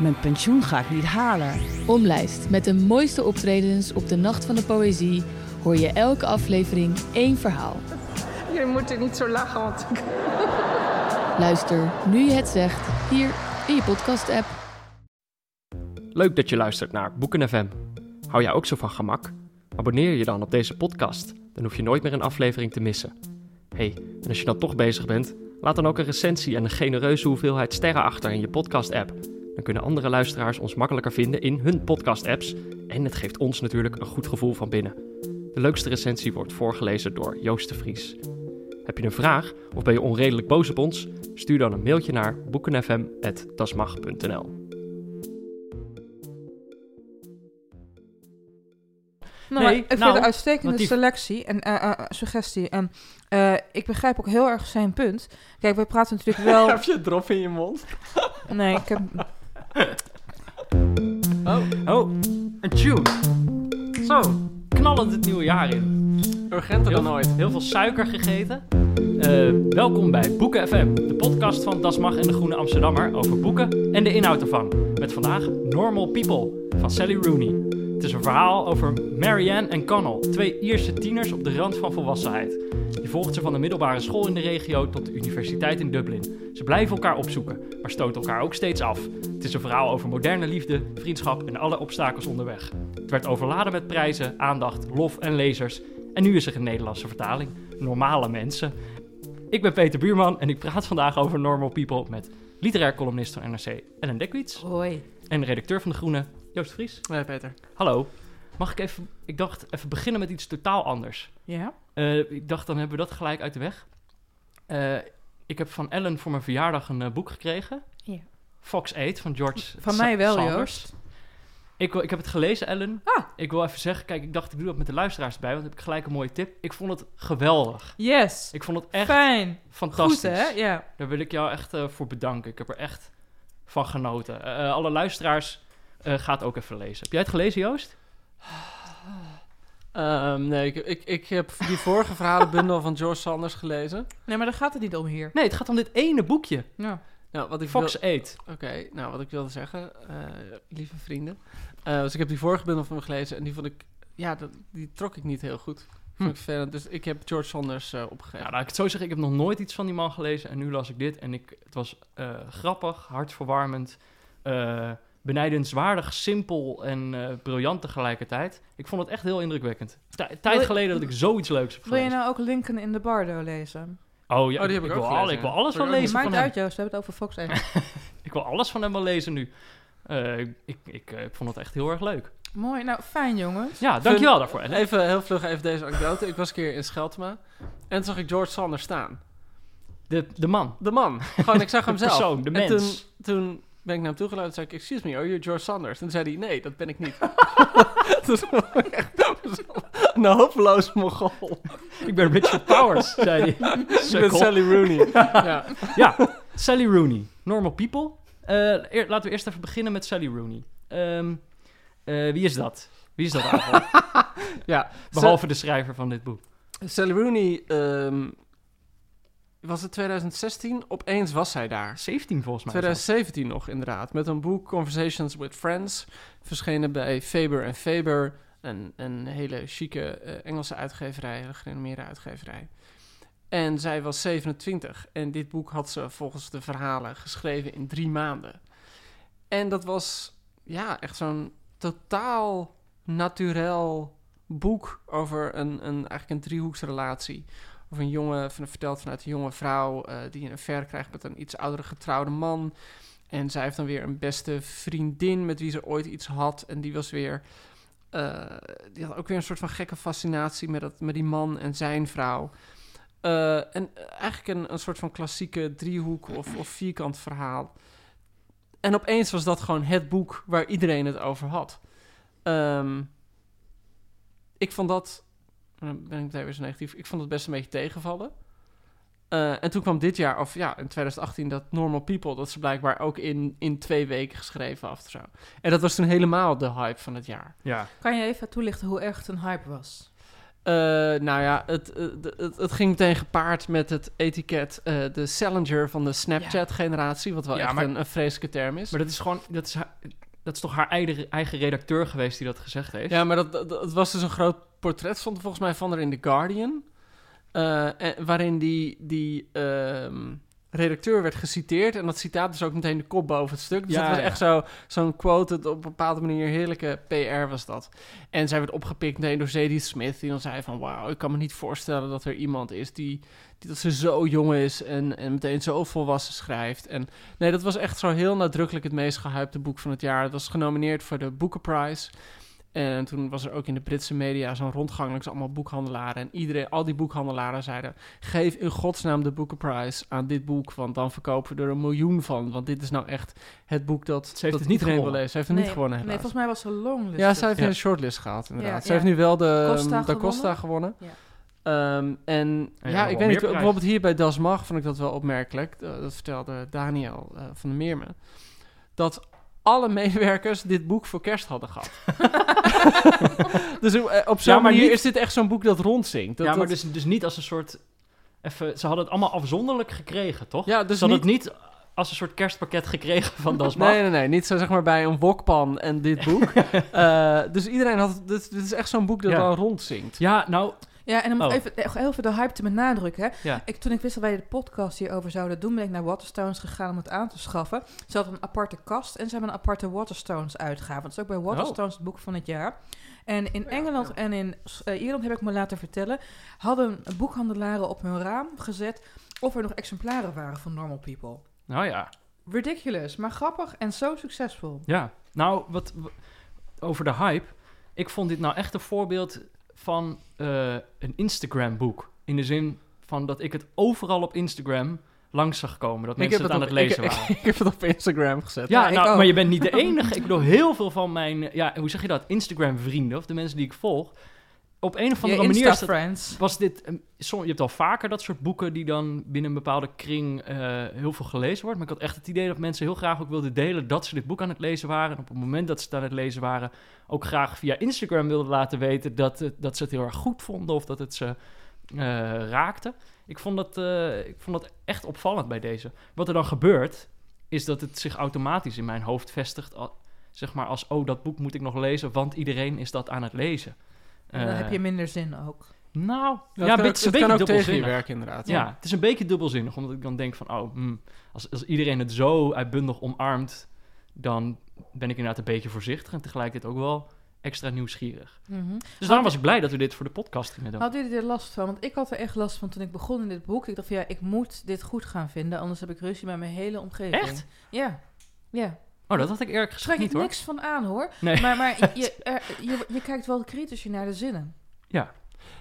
mijn pensioen ga ik niet halen. Omlijst met de mooiste optredens op de Nacht van de Poëzie hoor je elke aflevering één verhaal. Je moet er niet zo lachen, want ik... Luister nu je het zegt hier in je podcast-app. Leuk dat je luistert naar Boeken FM. Hou jij ook zo van gemak? Abonneer je dan op deze podcast, dan hoef je nooit meer een aflevering te missen. hey, en als je dan toch bezig bent, laat dan ook een recensie en een genereuze hoeveelheid sterren achter in je podcast-app. Dan kunnen andere luisteraars ons makkelijker vinden in hun podcast-apps en het geeft ons natuurlijk een goed gevoel van binnen. De leukste recensie wordt voorgelezen door Joost de Vries. Heb je een vraag of ben je onredelijk boos op ons? Stuur dan een mailtje naar boekenfm.dasmag.nl Nou, Nee, maar ik vind nou, het een uitstekende die- selectie en eh, eh, suggestie. En eh, ik begrijp ook heel erg zijn punt. Kijk, wij praten natuurlijk wel... Heb je drop in je mond? Nee, ik heb... Oh, oh, een tune. Zo, knallend het nieuwe jaar in. Urgenter dan ooit. Heel veel suiker gegeten. Eh, welkom bij Boeken FM, de podcast van Das Mag en de Groene Amsterdammer over boeken en de inhoud ervan. Met vandaag Normal People van Sally Rooney. Het is een verhaal over Marianne en Connell, twee Ierse tieners op de rand van volwassenheid. Je volgt ze van de middelbare school in de regio tot de universiteit in Dublin. Ze blijven elkaar opzoeken, maar stoten elkaar ook steeds af. Het is een verhaal over moderne liefde, vriendschap en alle obstakels onderweg. Het werd overladen met prijzen, aandacht, lof en lezers. En nu is er een Nederlandse vertaling. Normale mensen. Ik ben Peter Buurman en ik praat vandaag over Normal People met literair columnist van NRC Ellen Dekwits Hoi. en redacteur van De Groene Joost Vries. Nee, Peter. Hallo. Mag ik even, ik dacht even beginnen met iets totaal anders. Ja? Eh, ik dacht, dan hebben we dat gelijk uit de weg. Eh, ik heb van Ellen voor mijn verjaardag een eh, boek gekregen. Ja. Fox 8 van George Van Sa- mij wel, Sanders. Joost. Ik, wil- ik heb het gelezen, Ellen. Ah. Ik wil even zeggen, kijk, ik dacht, ik doe dat met de luisteraars erbij, want dan heb ik gelijk een mooie tip. Ik vond het geweldig. Yes. Ik vond het echt Fijn. fantastisch. Goed, hè? Ja. Daar wil ik jou echt voor bedanken. Ik heb er echt van genoten. Alle luisteraars, eh gaat ook even lezen. Heb jij het gelezen, Joost? Ehm, nee, ik, ik, ik heb die vorige verhalenbundel van George Sanders gelezen. Nee, maar daar gaat het niet om hier. Nee, het gaat om dit ene boekje. Ja. Nou, wat ik Fox wil- 8. Oké, nou, wat ik wilde zeggen, eh, lieve vrienden. Eh, dus ik heb die vorige bundel van me gelezen en die vond ik, ja, dat, die trok ik niet heel goed. Hm. Vond ik vervelend, dus ik heb George Sanders eh, opgegeven. Ja, laat ik het zo zeggen, ik heb nog nooit iets van die man gelezen. En nu las ik dit en ik, het was eh, grappig, hartverwarmend, eh benijdenswaardig, simpel en eh, briljant tegelijkertijd. Ik vond het echt heel indrukwekkend. Tijd geleden dat ik zoiets leuks heb Wil je nou ook Lincoln in de Bardo lezen? Oh ja, Oh, die heb ik ook wil, al- ik wil alles van ik lezen Maakt van hem. uit, Joost. We hebben het over Fox 1. Ik wil alles van hem wel lezen nu. Eh, ik, ik, eh, ik vond het echt heel erg leuk. Mooi. Nou, fijn, jongens. Ja, dankjewel daarvoor. Ellen. Even heel vlug even deze anekdote. Ik was een keer in Scheltema en toen zag ik George Sanders staan. De, de man, De man. Gewoon, ik zag hem de zelf. persoon, de En mens. toen, toen ben ik naar hem toegeluid en zei ik, excuse me, are you George Sanders? En toen zei hij, nee, dat ben ik niet. Toen was echt een hopeloos mogol. Ik ben Richard Powers, zei hij. Ik ben. Sally Rooney. ja. Ja, Sally Rooney. Normal People. Eh, eer- laten we eerst even beginnen met Sally Rooney. Ehm, eh, wie is dat? Wie is dat eigenlijk? ja. Behalve de schrijver van dit boek. Sally Rooney, ehm, was het 2016? Opeens was zij daar. 17 volgens mij. 2017 nog, inderdaad. Met een boek Conversations with Friends. Verschenen bij Faber en Faber. Een, een hele chique eh, Engelse uitgeverij. Een gerenommeerde uitgeverij. En zij was 27. En dit boek had ze volgens de verhalen geschreven in drie maanden. En dat was ja, echt zo'n totaal naturel boek over een, een, eigenlijk een driehoeksrelatie. Of een jongen, van, verteld vanuit een jonge vrouw eh, die een affaire krijgt met een iets oudere getrouwde man. En zij heeft dan weer een beste vriendin met wie ze ooit iets had. En die was weer. eh, die had ook weer een soort van gekke fascinatie met, dat, met die man en zijn vrouw. Eh, en eigenlijk een, een soort van klassieke driehoek of, of vierkant verhaal. En opeens was dat gewoon het boek waar iedereen het over had. Ehm, ik vond dat. Dan ben ik meteen weer zo negatief. Ik vond het best een beetje tegenvallen. Eh, en toen kwam dit jaar, of ja, in 2018, dat Normal People, dat ze blijkbaar ook in, in twee weken geschreven af of zo. En dat was toen helemaal de hype van het jaar. Ja. Kan je even toelichten hoe echt een hype was? Eh, nou ja, het, het, het ging meteen gepaard met het etiket eh, de Challenger van de Snapchat-generatie, wat wel Ja, echt maar- een, een vreselijke term is. Maar dat is gewoon, dat is, dat is toch haar eigen, eigen redacteur geweest die dat gezegd heeft? Ja, maar dat, was dus een groot portret, stond volgens mij van er in The Guardian. eh, waarin die, die ehm, redacteur werd geciteerd. En dat citaat is ook meteen de kop boven het stuk. Dus Ja, dat was ja. echt zo, zo'n quote, het op een bepaalde manier heerlijke PR was dat. En zij werd opgepikt meteen door Zadie Smith. Die dan zei van, wauw, ik kan me niet voorstellen dat er iemand is die... die dat ze zo jong is en, en meteen zo volwassen schrijft. En nee, dat was echt zo heel nadrukkelijk het meest gehypte boek van het jaar. Het was genomineerd voor de Booker Prize. En toen was er ook in de Britse media zo'n rondgang langs allemaal boekhandelaren. En iedereen, al die boekhandelaren zeiden... geef in godsnaam de Booker Prize aan dit boek... want dan verkopen we er een miljoen van. Want dit is nou echt het boek dat, Ze heeft dat het niet iedereen wil gewonnen. lezen. Ze heeft het niet gewonnen, Nee, helaas. volgens mij was ze longlist. ja, zij heeft Ja. een shortlist gehaald, inderdaad. Ja, Ze ja. heeft nu wel de Costa de Costa gewonnen. Ja. Ehm, en ja, ik weet niet, bijvoorbeeld hier bij Das Mag vond ik dat wel opmerkelijk. Dat vertelde Daniel eh, van der Meermen. Dat alle medewerkers dit boek voor kerst hadden gehad. dus eh, op zo'n Ja, maar manier niet- is dit echt zo'n boek dat rondzinkt. Dat, ja, maar dat- dus, dus niet als een soort... Even, ze hadden het allemaal afzonderlijk gekregen, toch? ja, dus ze hadden niet, het niet als een soort kerstpakket gekregen van Das Mag. Nee, nee, nee. Niet zo zeg maar bij een wokpan en dit boek. Eh, dus iedereen had... Dit, dit is echt zo'n boek dat Ja. wel rondzinkt. Ja, nou... Ja, en om Oh. even, echt heel even de hype te benadrukken. Hè. Ja. Ik, toen ik wist dat wij de podcast hierover zouden doen, ben ik naar Waterstones gegaan om het aan te schaffen. Ze hadden een aparte kast en ze hebben een aparte Waterstones uitgave. Dat is ook bij Waterstones het boek van het jaar. En in Engeland en in eh, Ierland, heb ik me laten vertellen, hadden boekhandelaren op hun raam gezet of er nog exemplaren waren van Normal People. Nou ja. Ridiculous, maar grappig en zo succesvol. Ja, nou, wat, over de hype. Ik vond dit nou echt een voorbeeld van eh, een Instagram-boek. In de zin van dat ik het overal op Instagram langs zag komen. Dat mensen het aan op, het lezen ik, waren. Ik, heb het op Instagram gezet. ja, nou, maar je bent niet de enige. Ik bedoel, heel veel van mijn, ja, hoe zeg je dat, Instagram-vrienden, of de mensen die ik volg, op een of Je andere manier dat- was dit... som- je hebt al vaker dat soort boeken die dan binnen een bepaalde kring eh, heel veel gelezen wordt. Maar ik had echt het idee dat mensen heel graag ook wilden delen dat ze dit boek aan het lezen waren. En op het moment dat ze het aan het lezen waren, ook graag via Instagram wilden laten weten dat, dat ze het heel erg goed vonden of dat het ze eh, raakte. Ik vond, dat, eh, ik vond dat echt opvallend bij deze. Wat er dan gebeurt, is dat het zich automatisch in mijn hoofd vestigt. al- zeg maar als, oh, dat boek moet ik nog lezen, want iedereen is dat aan het lezen. En dan Eh, heb je minder zin ook. nou, Ja, ja, het kan, het is een het kan beetje ook tegen je dubbelzinnig. werken, inderdaad. Ja, het is een beetje dubbelzinnig, omdat ik dan denk van, oh, hmm, als, als iedereen het zo uitbundig omarmt, dan ben ik inderdaad een beetje voorzichtig en tegelijkertijd ook wel extra nieuwsgierig. Dus daarom was ik blij dat we dit voor de podcast gingen doen. Hadden jullie er last van? Want ik had er echt last van toen ik begon in dit boek. Ik dacht van ja, ik moet dit goed gaan vinden, anders heb ik ruzie met mijn hele omgeving. Echt? Ja. Ja. Oh, dat had ik eerlijk Schrik gezegd ik niet hoor. niks van aan hoor. Nee. Maar, maar je, er- je, je kijkt wel kritischer naar de zinnen. Ja,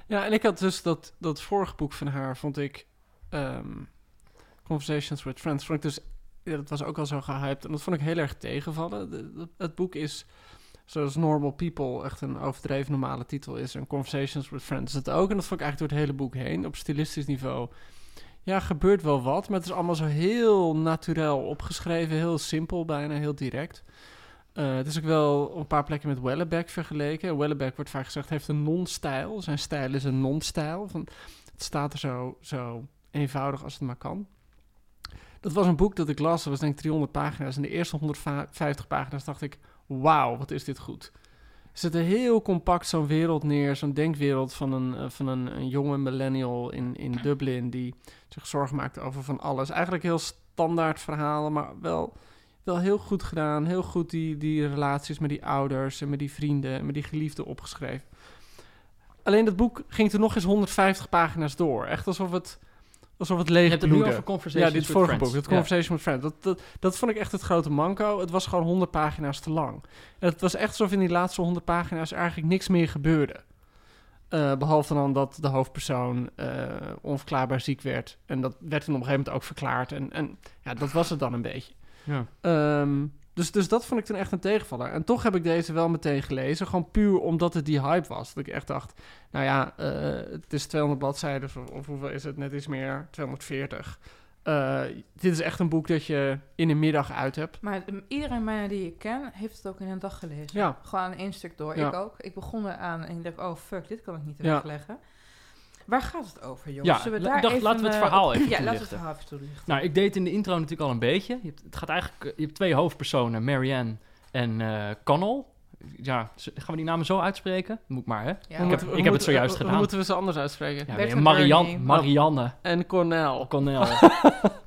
Ja, en ik had dus dat, dat vorige boek van haar, vond ik... ehm, Conversations with Friends, vond ik dus... Ja, dat was ook al zo gehyped. En dat vond ik heel erg tegenvallen. De- de- het boek is, zoals Normal People echt een overdreven normale titel is... en Conversations with Friends is het ook. En dat vond ik eigenlijk door het hele boek heen, op stilistisch niveau... Ja, gebeurt wel wat, maar het is allemaal zo heel naturel opgeschreven. Heel simpel bijna, heel direct. Eh, het is ook wel op een paar plekken met Wellebeck vergeleken. Wellebeck wordt vaak gezegd, heeft een non-stijl. Zijn stijl is een non-stijl. Het staat er zo, zo eenvoudig als het maar kan. Dat was een boek dat ik las, dat was denk ik 300 pagina's. En de eerste 150 pagina's dacht ik, wauw, wat is dit goed. Er heel compact zo'n wereld neer, zo'n denkwereld van een, eh, van een, een jonge millennial in, in Dublin... die zich zorgen maakt over van alles. Eigenlijk heel standaard verhalen, maar wel, wel heel goed gedaan. Heel goed die, die relaties met die ouders en met die vrienden en met die geliefden opgeschreven. Alleen dat boek ging er nog eens 150 pagina's door. Echt alsof het, alsof het leeg Je hebt het nu bloedde. over Conversations Ja, dit vorige boek, dat Ja. Conversation with Friends. Dat, dat, dat vond ik echt het grote manco. Het was gewoon 100 pagina's te lang. En het was echt alsof in die laatste 100 pagina's eigenlijk niks meer gebeurde. Eh, behalve dan dat de hoofdpersoon eh, onverklaarbaar ziek werd. En dat werd toen op een gegeven moment ook verklaard. En, en ja, dat was het dan een beetje. Ja. Ehm, dus, dus dat vond ik toen echt een tegenvaller. En toch heb ik deze wel meteen gelezen. Gewoon puur omdat het die hype was. Dat ik echt dacht, nou ja, eh, het is 200 bladzijden. Of, of hoeveel is het? Net iets meer, 240. Eh, dit is echt een boek dat je in een middag uit hebt. Maar iedereen bijna die ik ken, heeft het ook in een dag gelezen. Ja. Gewoon één stuk door. Ja. Ik ook. Ik begon eraan en ik dacht, oh fuck, dit kan ik niet Ja. wegleggen. Waar gaat het over, jongens? Ja, Zullen we la- daar dacht, even, laten we het eh, verhaal even Ja, laten we het toelichten. verhaal even toelichten. Nou, ik deed in de intro natuurlijk al een beetje. Je hebt, het gaat eigenlijk, eh, je hebt twee hoofdpersonen, Marianne en eh Connell. Ja, gaan we die namen zo uitspreken? Moet maar, hè? Ja. ik Hoe heb, we- ik hoe heb het zojuist hoe gedaan. moeten we ze anders uitspreken? Ja, Marianne. Marianne, En Cornell. Connell.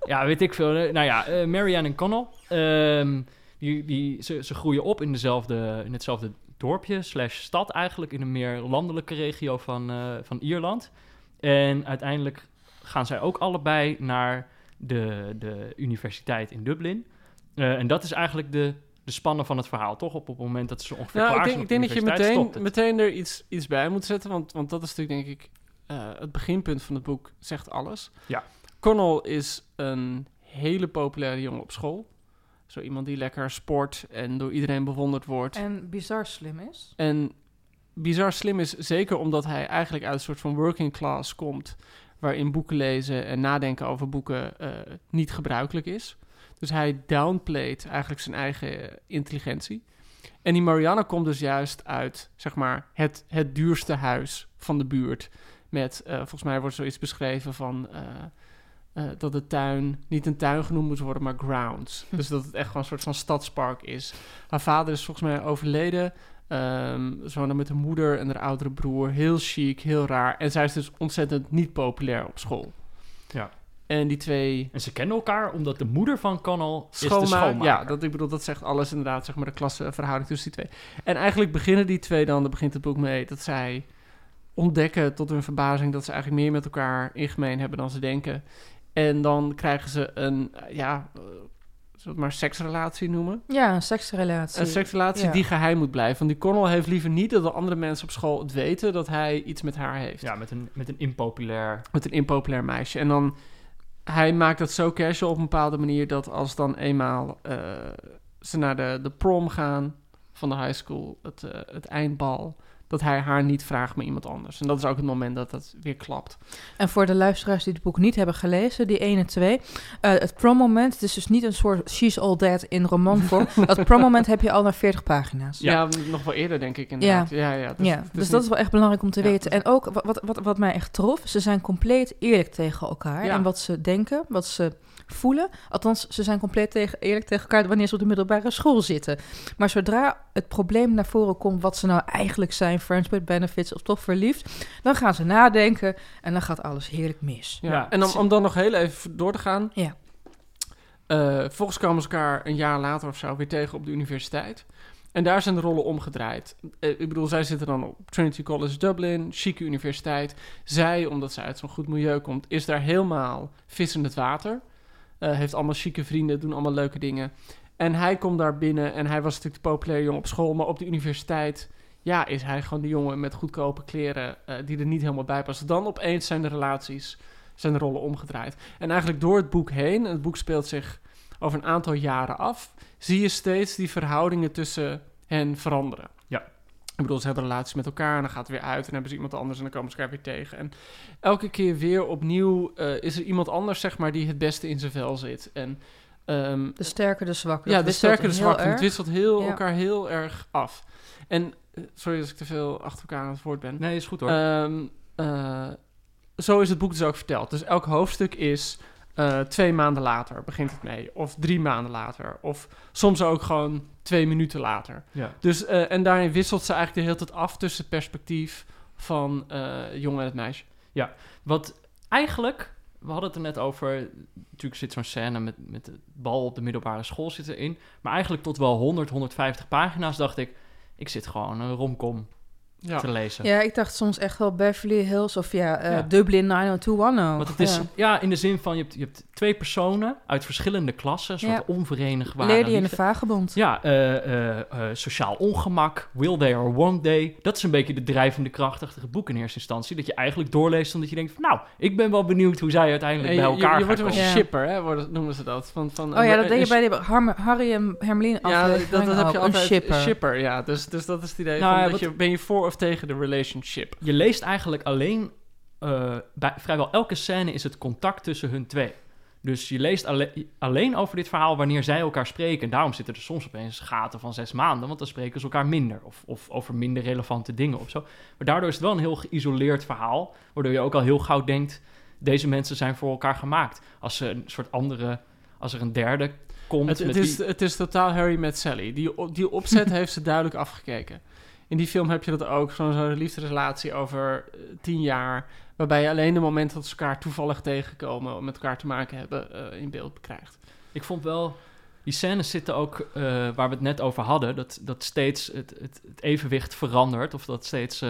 ja, weet ik veel. Nou ja, Marianne en Connell. ehm, die, die, ze, ze groeien op in, dezelfde, in hetzelfde dorpje, slash stad eigenlijk, in een meer landelijke regio van, eh, van Ierland. En uiteindelijk gaan zij ook allebei naar de, de universiteit in Dublin. Eh, en dat is eigenlijk de, de spannen van het verhaal, toch? Op, op het moment dat ze ongeveer Nou, ik klaar denk, zijn ik denk de dat je meteen, meteen er iets, iets bij moet zetten. Want, want dat is natuurlijk, denk ik, eh, het beginpunt van het boek zegt alles. Ja. Connell is een hele populaire jongen op school. Zo iemand die lekker sport en door iedereen bewonderd wordt. En bizar slim is. En bizar slim is zeker omdat hij eigenlijk uit een soort van working class komt. Waarin boeken lezen en nadenken over boeken eh, niet gebruikelijk is. Dus hij downplayt eigenlijk zijn eigen intelligentie. En die Marianne komt dus juist uit, zeg maar, het, het duurste huis van de buurt. Met, eh, volgens mij wordt zoiets beschreven van eh, dat de tuin niet een tuin genoemd moet worden, maar grounds. Dus dat het echt gewoon een soort van stadspark is. Haar vader is volgens mij overleden. Ehm ze wonen met haar moeder en haar oudere broer. Heel chic, heel raar. En zij is dus ontzettend niet populair op school. Ja. En die twee En ze kennen elkaar omdat de moeder van Connell is de schoonmaker. ja, dat, ik bedoel, dat zegt alles inderdaad, zeg maar, de klassenverhouding tussen die twee. En eigenlijk beginnen die twee dan, daar begint het boek mee, dat zij ontdekken tot hun verbazing dat ze eigenlijk meer met elkaar in gemeen hebben dan ze denken. En dan krijgen ze een, ja, zullen het maar seksrelatie noemen? Ja, een seksrelatie. Een seksrelatie Ja. die geheim moet blijven. Want die Connell heeft liever niet dat de andere mensen op school het weten dat hij iets met haar heeft. Ja, met een, met een impopulair... Met een impopulair meisje. En dan, hij maakt dat zo casual op een bepaalde manier dat als dan eenmaal eh, ze naar de, de prom gaan van de high school, het, eh, het eindbal, dat hij haar niet vraagt, maar iemand anders. En dat is ook het moment dat dat weer klapt. En voor de luisteraars die het boek niet hebben gelezen, die 1 en 2. eh, het prom-moment, het is dus niet een soort She's All Dead in romanvorm. dat prom-moment heb je al na 40 pagina's. Ja, nog wel eerder denk ik inderdaad. Ja, ja, ja, dus is dat niet- is wel echt belangrijk om te Ja, weten. dus- En ook wat, wat, wat, wat mij echt trof, ze zijn compleet eerlijk tegen elkaar. Ja. En wat ze denken, wat ze voelen. Althans, ze zijn compleet tegen, eerlijk tegen elkaar wanneer ze op de middelbare school zitten. Maar zodra het probleem naar voren komt wat ze nou eigenlijk zijn, friends with benefits of toch verliefd, dan gaan ze nadenken en dan gaat alles heerlijk mis. Ja. Ja. En om, om dan nog heel even door te gaan. Ja. Eh, volgens komen ze elkaar een jaar later of zo weer tegen op de universiteit. En daar zijn de rollen omgedraaid. Eh, ik bedoel, zij zitten dan op Trinity College Dublin, chique universiteit. Zij, omdat zij uit zo'n goed milieu komt, is daar helemaal vis in het water. Eh, heeft allemaal chique vrienden, doen allemaal leuke dingen. En hij komt daar binnen en hij was natuurlijk de populaire jongen op school, maar op de universiteit, ja, is hij gewoon de jongen met goedkope kleren eh, die er niet helemaal bij passen. Dan opeens zijn de relaties, zijn de rollen omgedraaid. En eigenlijk door het boek heen, en het boek speelt zich over een aantal jaren af, zie je steeds die verhoudingen tussen hen veranderen. Ik bedoel, ze hebben relaties met elkaar en dan gaat het weer uit en hebben ze iemand anders en dan komen ze elkaar weer tegen. En elke keer weer opnieuw eh, is er iemand anders, zeg maar, die het beste in zijn vel zit. En ehm, De sterke, de zwakke. ja, de sterke, de zwakke. Het wisselt heel, Ja. elkaar heel erg af. En, eh, sorry als ik te veel achter elkaar aan het woord ben. Nee, is goed hoor. Ehm, eh, zo is het boek dus ook verteld. Dus elk hoofdstuk is eh, twee maanden later begint het mee. Of drie maanden later. Of soms ook gewoon twee minuten later. ja. Dus, eh, en daarin wisselt ze eigenlijk de hele tijd af tussen het perspectief van eh jongen en het meisje. Wat eigenlijk we hadden het er net over. Natuurlijk zit zo'n scène met, met de bal op de middelbare school zit erin. Maar eigenlijk tot wel 100, 150 pagina's dacht ik... Ik zit gewoon een romcom Ja. te lezen. Ja, ik dacht soms echt wel Beverly Hills of ja, eh, Ja. Dublin 90210. Want het is, Ja. ja. in de zin van, je hebt, je hebt twee personen uit verschillende klassen, een soort Ja. onverenigbare Lady en de. Vagebond. Ja, eh, eh, sociaal ongemak, will they or won't they. Dat is een beetje de drijvende kracht achter het boek in eerste instantie. Dat je eigenlijk doorleest omdat je denkt van... nou, ik ben wel benieuwd hoe zij uiteindelijk En bij je, elkaar je, je gaan wordt een komen. Shipper, hè, worden- noemen ze dat. Van, van, Oh ja, dat deed je bij de Har- Harry en Hermeline Ja, dat, dat heb je altijd. Een shipper. ja. Dus, dus dat is het idee Nou, van ja, dat wat- je, ben je voor of tegen de relationship. Je leest eigenlijk alleen... eh, bij vrijwel elke scène is het contact tussen hun twee. Dus je leest alle- alleen over dit verhaal wanneer zij elkaar spreken. En daarom zitten er soms opeens gaten van zes maanden, want dan spreken ze elkaar minder. Of, of over minder relevante dingen of zo. Maar daardoor is het wel een heel geïsoleerd verhaal, waardoor je ook al heel gauw denkt, deze mensen zijn voor elkaar gemaakt. Als ze een soort andere, als er een derde komt Het, met het, is, wie- het is totaal Harry met Sally. Die, die opzet heeft ze duidelijk afgekeken. In die film heb je dat ook, zo'n zo'n liefdesrelatie over eh, tien jaar... waarbij je alleen de momenten dat ze elkaar toevallig tegenkomen... met elkaar te maken hebben, eh, in beeld krijgt. Ik vond wel, die scènes zitten ook, eh, waar we het net over hadden, dat, dat steeds het, het, het evenwicht verandert. Of dat steeds,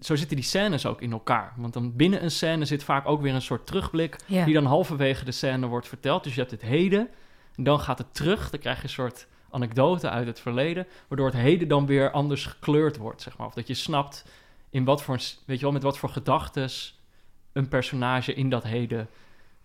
zo zitten die scènes ook in elkaar. Want dan binnen een scène zit vaak ook weer een soort terugblik, Ja. die dan halverwege de scène wordt verteld. Dus je hebt het heden, en dan gaat het terug, dan krijg je een soort anekdote uit het verleden, waardoor het heden dan weer anders gekleurd wordt, zeg maar. Of dat je snapt in wat voor, weet je wel, met wat voor gedachtes een personage in dat heden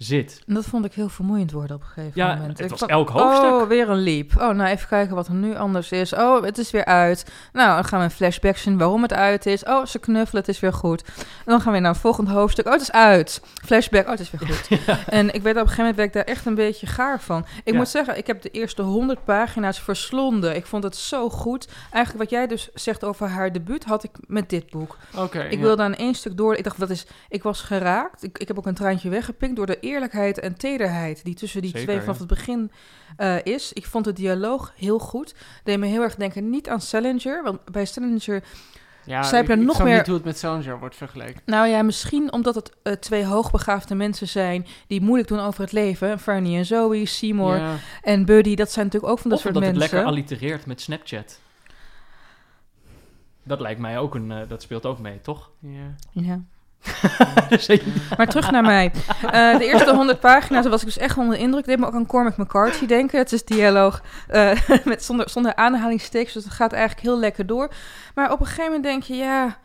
zit. En Dat vond ik heel vermoeiend worden op een gegeven Ja, moment. het Ik was vond- elk hoofdstuk. Oh, weer een leap. Oh, nou even kijken wat er nu anders is. Oh, het is weer uit. Nou, dan gaan we een flashback zien waarom het uit is. Oh, ze knuffelen, het is weer goed. En dan gaan we naar het volgende hoofdstuk. Oh, het is uit. Flashback, oh, het is weer goed. En ik weet op een gegeven moment werd ik daar echt een beetje gaar van. Ik Ja. moet zeggen, ik heb de eerste honderd pagina's verslonden. Ik vond het zo goed. Eigenlijk wat jij dus zegt over haar debuut, had ik met dit boek. Oké, Ik wilde aan één stuk door. Ik dacht, wat is. Ik was geraakt. Ik, ik heb ook een traantje weggepikt door de eerlijkheid en tederheid die tussen die Zeker, twee ja. vanaf het begin eh, is. Ik vond de dialoog heel goed. Deed me heel erg denken niet aan Salinger. Want bij Salinger. Ja, Zij hebben er nog meer- niet hoe het met Salinger wordt vergeleken. Nou ja, misschien omdat het eh, twee hoogbegaafde mensen zijn die moeilijk doen over het leven. Fernie en Zoe, Seymour Ja. en Buddy. Dat zijn natuurlijk ook van dat of soort dat het mensen. lekker allitereert met Snapchat. Dat lijkt mij ook een... eh, dat speelt ook mee, toch? Ja. ja. Zeker. Maar terug naar mij. Eh, de eerste 100 pagina's was ik dus echt onder de indruk. Deed me ook aan Cormac McCarthy denken. Het is dialoog eh, met zonder, zonder aanhalingstekens. Dus het gaat eigenlijk heel lekker door. Maar op een gegeven moment denk je, ja...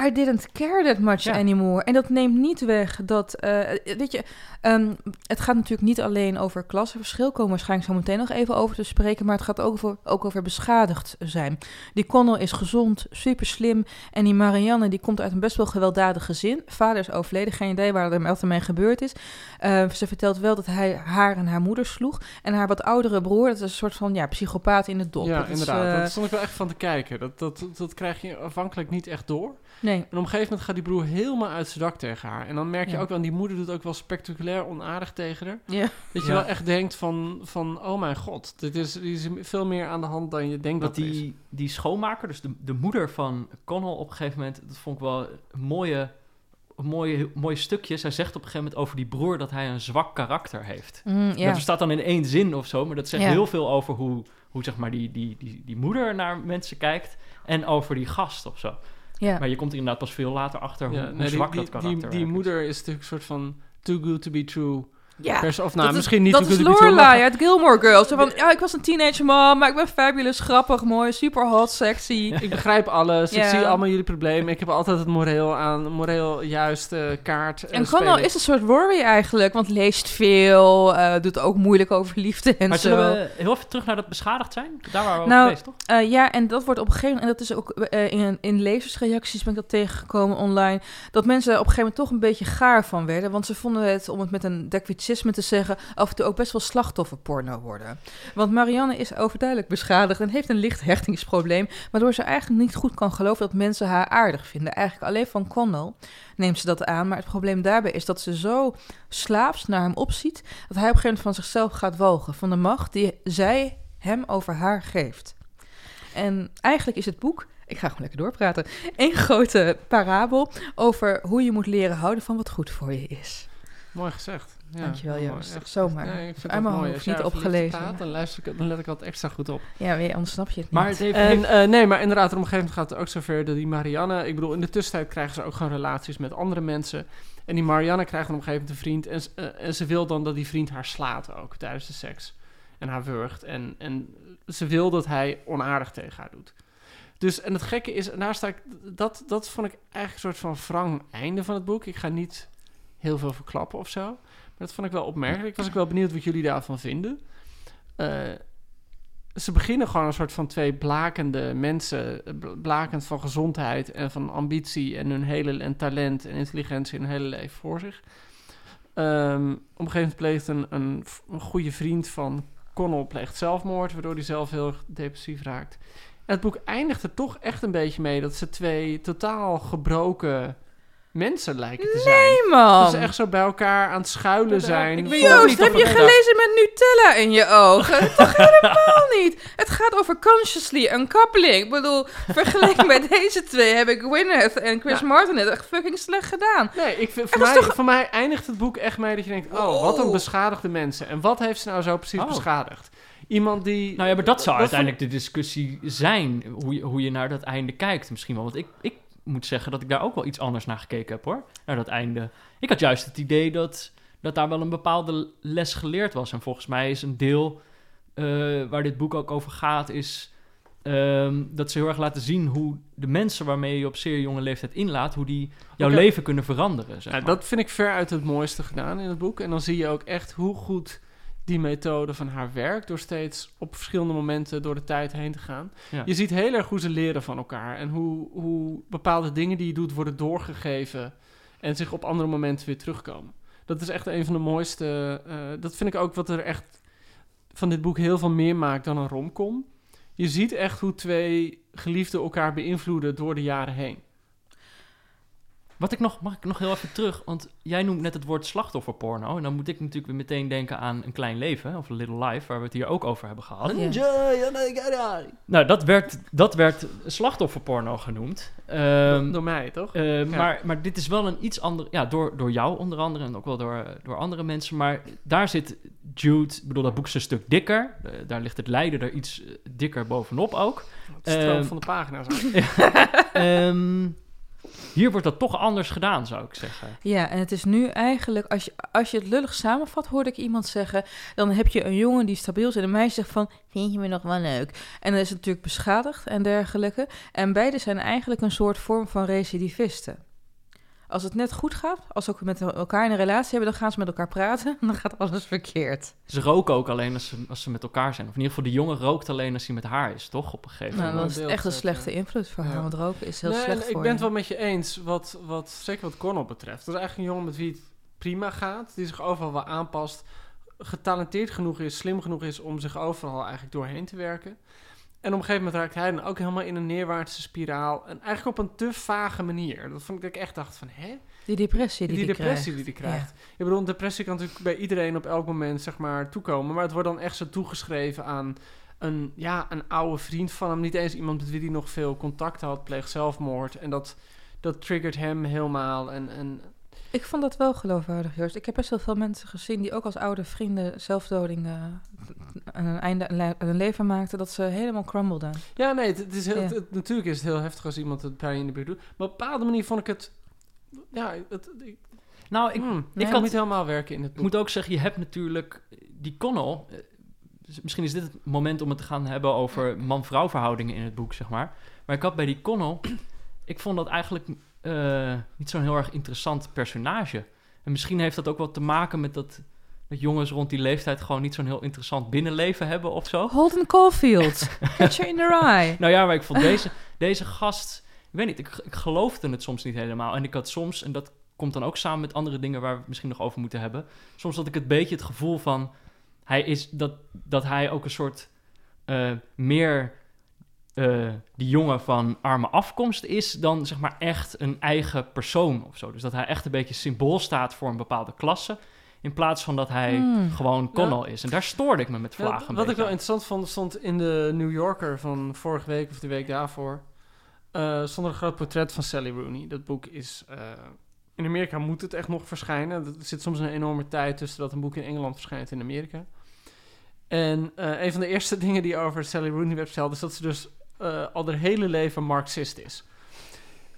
I didn't care that much Ja. anymore. En dat neemt niet weg dat... eh, weet je, ehm, het gaat natuurlijk niet alleen over klassenverschil. Komen we waarschijnlijk zo meteen nog even over te spreken. Maar het gaat ook over, ook over beschadigd zijn. Die Connell is gezond, super slim. En die Marianne, die komt uit een best wel gewelddadig gezin. Vader is overleden, geen idee waar er met mee gebeurd is. Eh, ze vertelt wel dat hij haar en haar moeder sloeg. En haar wat oudere broer, dat is een soort van ja, psychopaat in het dop. Ja, Dat is, inderdaad. eh, Daar stond ik wel echt van te kijken. Dat, dat, dat, dat krijg je afhankelijk niet echt door. Nee. En op een gegeven moment gaat die broer helemaal uit zijn dak tegen haar. En dan merk je Ja. ook wel, die moeder doet ook wel spectaculair onaardig tegen haar. Ja. Dat je Ja. wel echt denkt van, van oh mijn god, dit is, is veel meer aan de hand dan je denkt dat, Dat is. die, die schoonmaker, dus de, de moeder van Connell op een gegeven moment... Dat vond ik wel een mooie, een mooie, mooie stukje. Zij zegt op een gegeven moment over die broer dat hij een zwak karakter heeft. Mm, ja. Dat staat dan in één zin of zo, maar dat zegt Ja. heel veel over hoe, hoe zeg maar die, die, die, die moeder naar mensen kijkt en over die gast of zo. Ja. Maar je komt er inderdaad pas veel later achter hoe, Ja, hoe nee, die, zwak die, dat karakter die, die is. moeder is natuurlijk een soort van too good to be true. Ja. Pers- of nou, dat misschien is, niet dat is. Lorelai uit Gilmore Girls. Zo van, ja, ik was een teenage mom, maar ik ben fabulous, grappig, mooi, super hot, sexy. Ik begrijp alles. Ja. Ik zie allemaal jullie problemen. Ik heb altijd het moreel aan, moreel juiste kaart. eh, En Connell is een soort worry eigenlijk, want leest veel, eh, doet ook moeilijk over liefde en Maar zo. zullen we heel even terug naar dat beschadigd zijn? Daar waren we Nou, over geweest, toch? Eh, ja, en dat wordt op een gegeven moment, en dat is ook eh, in, in lezersreacties ben ik dat tegengekomen online, dat mensen op een gegeven moment toch een beetje gaar van werden, want ze vonden het, om het met een te zeggen, af en toe ook best wel slachtofferporno worden. Want Marianne is overduidelijk beschadigd en heeft een licht hechtingsprobleem, waardoor ze eigenlijk niet goed kan geloven dat mensen haar aardig vinden. Eigenlijk alleen van Connell neemt ze dat aan, maar het probleem daarbij is dat ze zo slaaps naar hem opziet, dat hij op een gegeven moment van zichzelf gaat walgen, van de macht die zij hem over haar geeft. En eigenlijk is het boek Ik ga gewoon lekker doorpraten. Eén grote parabel over hoe je moet leren houden van wat goed voor je is. Mooi gezegd. Ja, Dankjewel, heel Joost. Echt. Zomaar. Nee, ik vind Uit mijn hoofd, niet opgelezen. praat, dan, luister ik, dan let ik altijd extra goed op. Ja, weer, anders snap je het niet. Maar het heeft... En eh, nee, maar inderdaad, op een gegeven moment gaat het ook zover dat die Marianne... Ik bedoel, in de tussentijd krijgen ze ook gewoon relaties met andere mensen. En die Marianne krijgt op een gegeven moment een vriend. En, eh, en ze wil dan dat die vriend haar slaat ook tijdens de seks. En haar wurgt. En, en ze wil dat hij onaardig tegen haar doet. Dus, en het gekke is, en daar sta ik... Dat, dat vond ik eigenlijk een soort van wrang einde van het boek. Ik ga niet heel veel verklappen of zo. Dat vond ik wel opmerkelijk. Was ik wel benieuwd wat jullie daarvan vinden. Eh, ze beginnen gewoon een soort van twee blakende mensen, eh, bl- blakend van gezondheid en van ambitie en hun hele en talent en intelligentie en hun hele leven voor zich. Ehm, op een gegeven moment pleegt een, een, een goede vriend van Connell pleegt zelfmoord, waardoor hij zelf heel depressief raakt. Het boek eindigt er toch echt een beetje mee dat ze twee totaal gebroken mensen lijken te zijn. Nee, man. Dat ze echt zo bij elkaar aan het schuilen zijn. ik Joost, niet heb je gelezen met Nutella in je ogen? Toch helemaal niet. Het gaat over consciously, een couple. Ik bedoel, vergeleken bij deze twee heb ik Gwyneth en Chris Ja. Martin het echt fucking slecht gedaan. Nee, ik vind, voor, mij, toch- voor mij eindigt het boek echt mee dat je denkt... Oh, wat een beschadigde mensen. En wat heeft ze nou zo precies Oh. beschadigd? Iemand die... Nou ja, maar dat zou uiteindelijk de discussie zijn. Hoe je, hoe je naar dat einde kijkt misschien wel. Want ik, ik moet zeggen dat ik daar ook wel iets anders naar gekeken heb hoor. Naar dat einde. Ik had juist het idee dat, dat daar wel een bepaalde les geleerd was. En volgens mij is een deel eh, waar dit boek ook over gaat... is ehm, dat ze heel erg laten zien hoe de mensen waarmee je op zeer jonge leeftijd inlaat... hoe die jouw leven kunnen veranderen. Zeg Ja, maar. dat vind ik ver uit het mooiste gedaan in het boek. En dan zie je ook echt hoe goed die methode van haar werkt... door steeds op verschillende momenten door de tijd heen te gaan. Ja. Je ziet heel erg hoe ze leren van elkaar. En hoe, hoe bepaalde dingen die je doet worden doorgegeven... en zich op andere momenten weer terugkomen. Dat is echt een van de mooiste... eh, dat vind ik ook wat er echt van dit boek heel veel meer maakt dan een romcom. Je ziet echt hoe twee geliefden elkaar beïnvloeden door de jaren heen. Wat ik nog, mag ik nog heel even terug? Want jij noemt net het woord slachtofferporno. En dan moet ik natuurlijk weer meteen denken aan Een Klein Leven, of A Little Life, waar we het hier ook over hebben gehad. Nou, dat werd, dat werd slachtofferporno genoemd. Ehm, door mij, toch? eh, maar, maar dit is wel een iets ander... Ja, door, door jou onder andere en ook wel door, door andere mensen. Maar daar zit Jude... Ik bedoel, dat boek is een stuk dikker. Daar ligt het lijden er iets dikker bovenop ook. Het stroom Ehm, van de pagina's. af. Hier wordt dat toch anders gedaan, zou ik zeggen. Ja, en het is nu eigenlijk, als je, als je het lullig samenvat, hoorde ik iemand zeggen, dan heb je een jongen die stabiel is en een meisje zegt van, vind je me nog wel leuk? En dan is het natuurlijk beschadigd en dergelijke. En beide zijn eigenlijk een soort vorm van recidivisten. Als het net goed gaat, als ze ook met elkaar in een relatie hebben, dan gaan ze met elkaar praten en dan gaat alles verkeerd. Ze roken ook alleen als ze, als ze met elkaar zijn. Of in ieder geval, de jongen rookt alleen als hij met haar is, toch? Op een gegeven Nou, moment. dat is echt een slechte ja. invloed voor haar, Ja. want roken is heel Nee, slecht voor ik ben het wel met je eens, wat, wat, zeker wat Connell betreft. Dat is eigenlijk een jongen met wie het prima gaat, die zich overal wel aanpast, getalenteerd genoeg is, slim genoeg is om zich overal eigenlijk doorheen te werken. En op een gegeven moment raakt hij dan ook helemaal in een neerwaartse spiraal. En eigenlijk op een te vage manier. Dat vond ik dat ik echt dacht van, hè? Die depressie die, die die depressie krijgt. die hij krijgt. Ik bedoel, depressie kan natuurlijk bij iedereen op elk moment, zeg maar, toekomen. Maar het wordt dan echt zo toegeschreven aan een, ja, een oude vriend van hem. Niet eens iemand met wie hij nog veel contact had, pleegt zelfmoord. En dat, dat triggert hem helemaal. En, en Ik vond dat wel geloofwaardig, Joost. Ik heb best wel veel mensen gezien die ook als oude vrienden zelfdoding eh, een einde hun leven maakten, dat ze helemaal crumbleden. ja, nee, het, het is heel, Ja. het- het- natuurlijk is het heel heftig als iemand het bij je in de buurt doet. Maar op een bepaalde manier vond ik het... Ja, het, ik, Nou, ik, hmm, ik ik kan had- niet helemaal werken in het ik boek. moet ook zeggen, je hebt natuurlijk die Connell. eh, Misschien is dit het moment om het te gaan hebben over man-vrouw verhoudingen in het boek, zeg maar. Maar ik had bij die Connell, ik vond dat eigenlijk eh, niet zo'n heel erg interessant personage. En misschien heeft dat ook wel te maken met dat, dat jongens rond die leeftijd gewoon niet zo'n heel interessant binnenleven hebben of zo. Holden Caulfield, Catcher in the Rye. Nou ja, maar ik vond deze, deze gast... Ik weet niet, ik, ik geloofde het soms niet helemaal. En ik had soms, en dat komt dan ook samen met andere dingen... waar we het misschien nog over moeten hebben... soms had ik het beetje het gevoel van... Hij is, dat, dat hij ook een soort eh, meer... eh, die jongen van arme afkomst is dan zeg maar echt een eigen persoon of zo. Dus dat hij echt een beetje symbool staat voor een bepaalde klasse. In plaats van dat hij Hmm. gewoon Connell is. En daar stoorde ik me met Ja, vlagen. een wat ik wel interessant vond, stond in de New Yorker van vorige week of de week daarvoor. eh, zonder een groot portret van Sally Rooney. Dat boek is... eh, in Amerika moet het echt nog verschijnen. Er zit soms een enorme tijd tussen dat een boek in Engeland verschijnt in Amerika. En eh, een van de eerste dingen die over Sally Rooney werd verteld... is dat ze dus eh, al haar hele leven Marxist is.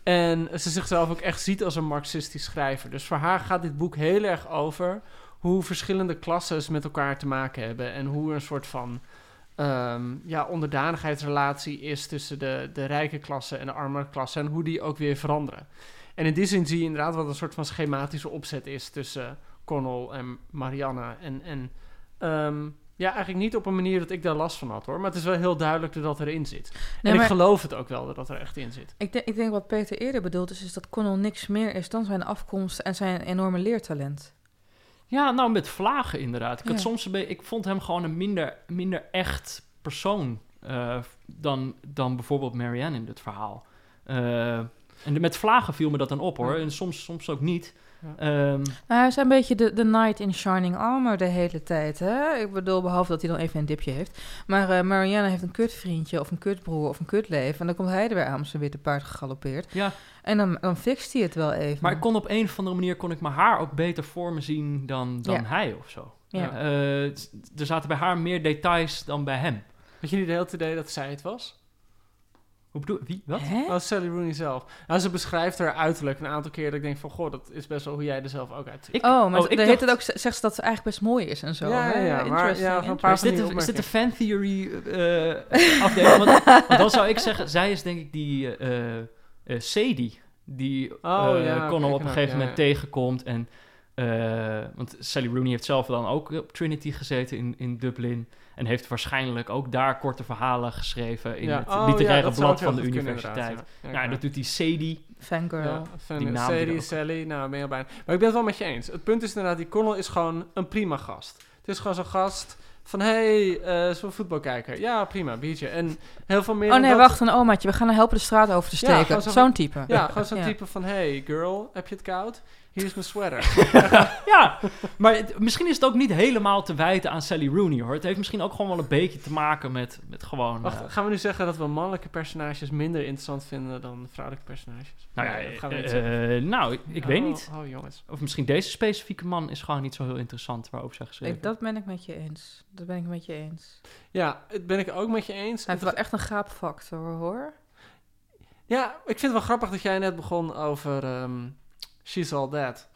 En ze zichzelf ook echt ziet als een Marxistisch schrijver. Dus voor haar gaat dit boek heel erg over hoe verschillende klasses met elkaar te maken hebben. En hoe er een soort van ehm, ja, onderdanigheidsrelatie is tussen de, de rijke klasse en de armere klasse. En hoe die ook weer veranderen. En in die zin zie je inderdaad wat een soort van schematische opzet is tussen Connell en Marianne. En, en ehm, ja, eigenlijk niet op een manier dat ik daar last van had hoor. Maar het is wel heel duidelijk dat dat erin zit. Nee, en ik geloof het ook wel dat dat er echt in zit. Ik, denk- ik denk wat Peter eerder bedoelt is, is dat Connell niks meer is dan zijn afkomst en zijn enorme leertalent. Ja, nou met vlagen inderdaad. Ik, had soms een ik vond hem gewoon een minder, minder echt persoon eh, dan, dan bijvoorbeeld Marianne in dit verhaal. Eh, en de- met vlagen viel me dat dan op hoor. En soms, soms ook niet. Ja. Ehm, Nou, hij is een beetje de, de knight in shining armor de hele tijd, hè? Ik bedoel, behalve dat hij dan even een dipje heeft. Maar eh, Marianne heeft een kutvriendje of een kutbroer of een kutleven. En dan komt hij er weer aan met zijn witte paard gegalopeerd. ja, En dan, dan fixt hij het wel even. maar ik kon op een of andere manier kon ik mijn haar ook beter voor me zien dan, dan Ja. hij of zo. Ja. Eh, er zaten bij haar meer details dan bij hem. Had je niet het hele idee dat zij het was? Hoe bedoel Wie? Wat? Hè? Oh, Sally Rooney zelf. Nou, ze beschrijft haar uiterlijk een aantal keer dat ik denk van... Goh, dat is best wel hoe jij er zelf ook uitziet. Ik, Oh, maar oh, ik dacht- het ook, zegt ze dat ze eigenlijk best mooi is en zo. Ja, ja, ja, maar- ja, een paar is, dit de, is dit de fan theory eh, afdeling? Want, want dan zou ik zeggen, zij is denk ik die eh eh, Sadie die Oh, eh ja, Connell op een gegeven ja, moment ja. tegenkomt. En, eh, want Sally Rooney heeft zelf dan ook op Trinity gezeten in, in Dublin. En heeft waarschijnlijk ook daar korte verhalen geschreven in Ja. het Oh, ja, literaire blad van de universiteit. Ja, nou, dat doet die Sadie. Fangirl. Er Sadie, Sally, nou ben je al bijna. Maar ik ben het wel met je eens. Het punt is inderdaad, die Connell is gewoon een prima gast. Het is gewoon zo'n gast van, hey, eh zo'n voetbalkijker. Ja, prima, biertje. En heel veel meer Oh nee, dat- wacht een omaatje. We gaan helpen de straat over te Ja, steken. zo- Zo'n type. Ja, gewoon zo'n Ja. type van, hey girl, heb je het koud? Hier is mijn sweater. Ja, maar het- misschien is het ook niet helemaal te wijten aan Sally Rooney hoor. Het heeft misschien ook gewoon wel een beetje te maken met, met gewoon... Wacht, eh, gaan we nu zeggen dat we mannelijke personages minder interessant vinden dan vrouwelijke personages? nou ja, Nee, dat gaan we niet eh, zeggen. eh, nou, ik, weet Oh, niet. Oh, jongens. Of misschien deze specifieke man is gewoon niet zo heel interessant waarover zij geschreven. Ik, dat ben ik met je eens. Dat ben ik met je eens. Ja, het ben ik ook met je eens. Hij heeft wel echt een gaapfactor, hoor. Ja, ik vind het wel grappig dat jij net begon over ehm, She's All That.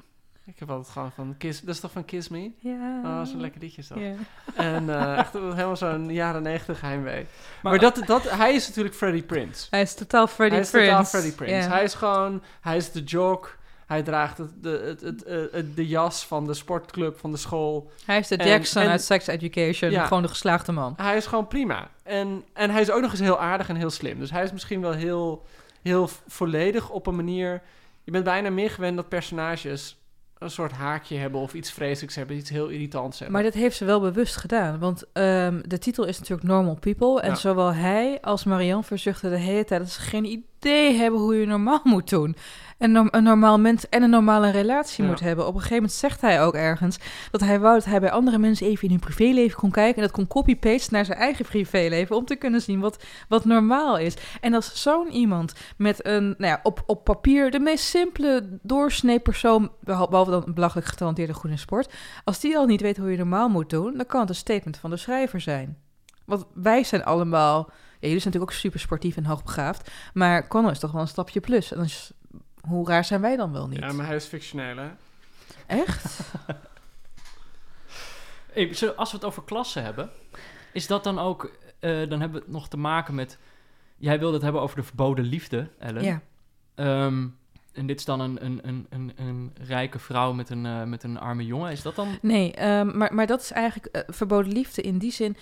Ik heb altijd gewoon van Kiss... Dat is toch van Kiss Me? Ja. Oh, zo'n lekker liedje is dat. Ja. En eh, echt helemaal zo'n jaren negentig heimwee. Maar, Maar- dat, dat, hij is natuurlijk Freddie Prince. Hij is totaal Freddie hij is Prince. totaal Freddie Prince. Hij is gewoon... Hij is de jock. Hij draagt het, de, het, het, eh, het- de jas van de sportclub, van de school. Hij is de Jackson en- uit Sex Education. Ja. Gewoon de geslaagde man. Hij is gewoon prima. En, en hij is ook nog eens heel aardig en heel slim. Dus hij is misschien wel heel, heel volledig op een manier... Je bent bijna meer gewend dat personages een soort haakje hebben... of iets vreselijks hebben, iets heel irritants hebben. Maar dit heeft ze wel bewust gedaan. Want ehm, de titel is natuurlijk Normal People. En Ja. zowel hij als Marianne verzuchten de hele tijd... dat ze geen idee hebben hoe je normaal moet doen. En een normaal mens en een normale relatie Ja. moet hebben. Op een gegeven moment zegt hij ook ergens... dat hij wou dat hij bij andere mensen even in hun privéleven kon kijken... en dat kon copy-paste naar zijn eigen privéleven... om te kunnen zien wat, wat normaal is. En als zo'n iemand met een, nou ja, op, op papier... de meest simpele doorsnee persoon... behal- behalve dan een belachelijk getalenteerde goede sport... Als die al niet weet hoe je normaal moet doen, dan kan het een statement van de schrijver zijn. Want wij zijn allemaal. Ja, jullie zijn natuurlijk ook super sportief en hoogbegaafd. Maar Connor is toch wel een stapje plus. En dan is, hoe raar zijn wij dan wel niet? Ja, maar hij is fictioneel, hè? Echt? Hey, als we het over klassen hebben, is dat dan ook... eh, dan hebben we het nog te maken met... Jij wilde het hebben over de verboden liefde, Ellen. Ja. Ehm, en dit is dan een, een, een, een, een rijke vrouw met een, eh, met een arme jongen. Is dat dan... Nee, ehm, maar, maar dat is eigenlijk eh, verboden liefde in die zin.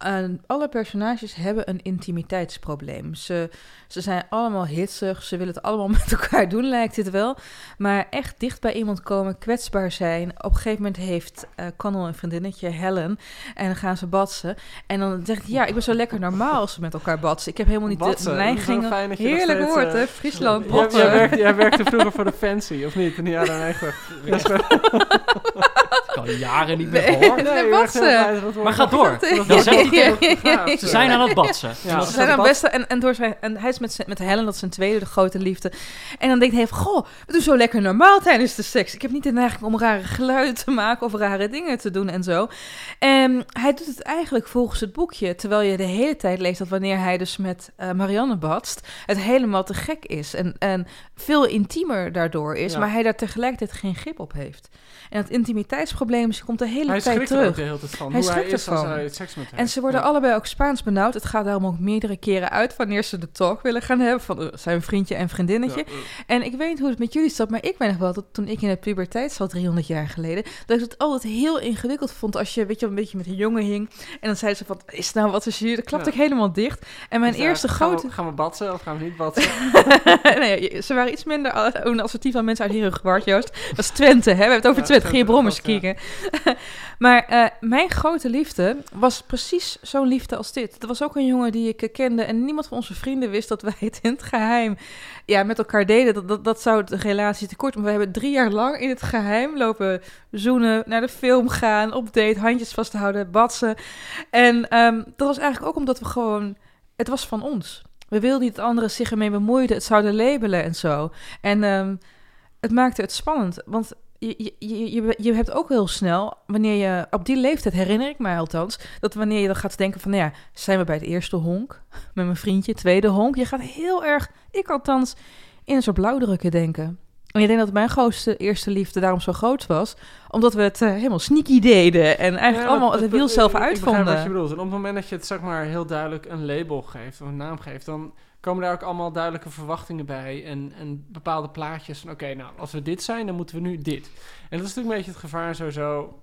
Eh, alle personages hebben een intimiteitsprobleem. Ze, ze zijn allemaal hitsig, ze willen het allemaal met elkaar doen, lijkt het wel. Maar echt dicht bij iemand komen, kwetsbaar zijn. Op een gegeven moment heeft eh Connell een vriendinnetje, Helen, en dan gaan ze batsen. En dan zegt hij, ja, ik ben zo lekker normaal als ze met elkaar batsen. Ik heb helemaal niet Batsen, de neiging... Heerlijk steeds, woord, eh, hè? Friesland, Jij, jij, werkte, jij werkte vroeger voor de Fancy, of niet? In de jaren 90. Ik al jaren niet meer gehoord. Nee, het Maar ga door. Dat-. Ze zijn aan het batsen. Ja. En dat Ze zijn aan bat- beste en, en, door zijn, en hij is met, met Helen, dat is zijn tweede de grote liefde. En dan denkt hij, van, goh, we doen zo lekker normaal tijdens de seks. Ik heb niet de neiging om rare geluiden te maken of rare dingen te doen en zo. En hij doet het eigenlijk volgens het boekje, terwijl je de hele tijd leest dat wanneer hij dus met eh, Marianne badst, het helemaal te gek is. En, en veel intiemer daardoor is, Ja. maar hij daar tegelijkertijd geen grip op heeft. En dat intimiteitsprobleem komt de hele Hij tijd schrikt er terug. hele tijd van. Hij hij schrikt is ervan. hij seks met En ze worden Ja. allebei ook Spaans benauwd. Het gaat daarom ook meerdere keren uit wanneer ze de talk willen gaan hebben van uh, zijn vriendje en vriendinnetje. Ja, eh. En ik weet niet hoe het met jullie zat, maar ik weet nog wel dat toen ik in de puberteit zat, 300 jaar geleden, dat ik het altijd heel ingewikkeld vond als je, weet je, een beetje met een jongen hing. En dan zei ze van, is nou wat is hier? Dan klapte Ja. ik helemaal dicht. En mijn Dus, eh, eerste gaan grote... We, gaan we batsen of gaan we niet batsen? nee, ze waren iets minder a- assertief dan mensen uit Herengewaard, Joost. Dat is Twente, hè? We hebben het over Twente. Twente, brommers dat, maar eh, mijn grote liefde was precies zo'n liefde als dit. Er was ook een jongen die ik kende en niemand van onze vrienden wist dat wij het in het geheim ja, met elkaar deden. Dat, dat, zou de relatie tekort. Maar we hebben drie jaar lang in het geheim lopen zoenen, naar de film gaan, op date, handjes vasthouden, batsen. En ehm, dat was eigenlijk ook omdat we gewoon... Het was van ons. We wilden niet dat anderen zich ermee bemoeiden, het zouden labelen en zo. En ehm, het maakte het spannend, want je, je, je, je, je hebt ook heel snel, wanneer je op die leeftijd, herinner ik mij althans, dat wanneer je dan gaat denken van, nou ja, zijn we bij het eerste honk met mijn vriendje, tweede honk, je gaat heel erg, ik althans, in een soort blauwdrukken denken. En ik denk dat mijn grootste eerste liefde daarom zo groot was, omdat we het eh, helemaal sneaky deden en eigenlijk Ja, allemaal het wiel zelf ik- Ik begrijp wat uitvonden. je bedoelt. En op het moment dat je het zeg maar heel duidelijk een label geeft of een naam geeft, dan komen daar ook allemaal duidelijke verwachtingen bij en, en bepaalde plaatjes van oké, nou als we dit zijn, dan moeten we nu dit. En dat is natuurlijk een beetje het gevaar sowieso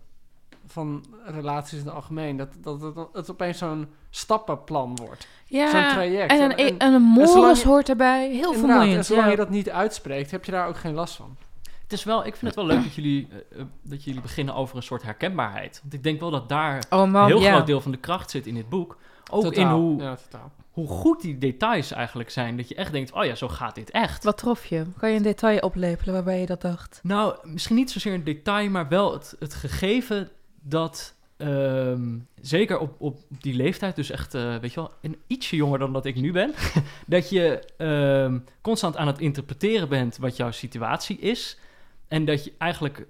van relaties in het algemeen. Dat, dat, dat, dat het opeens zo'n stappenplan wordt. Ja, Zo'n traject. En een, En- en- en een je- hoort erbij. Heel Inderdaad, en vermoeiend. zolang ja. je dat niet uitspreekt, heb je daar ook geen last van. Het is wel, ik vind het wel leuk dat jullie, eh, eh, dat jullie beginnen over een soort herkenbaarheid. Want ik denk wel dat daar Oh man, een heel groot deel van de kracht zit in dit boek. Ook in hoe, Ja, totaal. Hoe goed die details eigenlijk zijn. Dat je echt denkt, oh ja, zo gaat dit echt. Wat trof je? Kan je een detail oplepelen waarbij je dat dacht? Nou, misschien niet zozeer een detail, maar wel het, het gegeven dat... ehm, zeker op, op die leeftijd, dus echt, eh, weet je wel, een ietsje jonger dan dat ik nu ben, dat je ehm, constant aan het interpreteren bent wat jouw situatie is. En dat je eigenlijk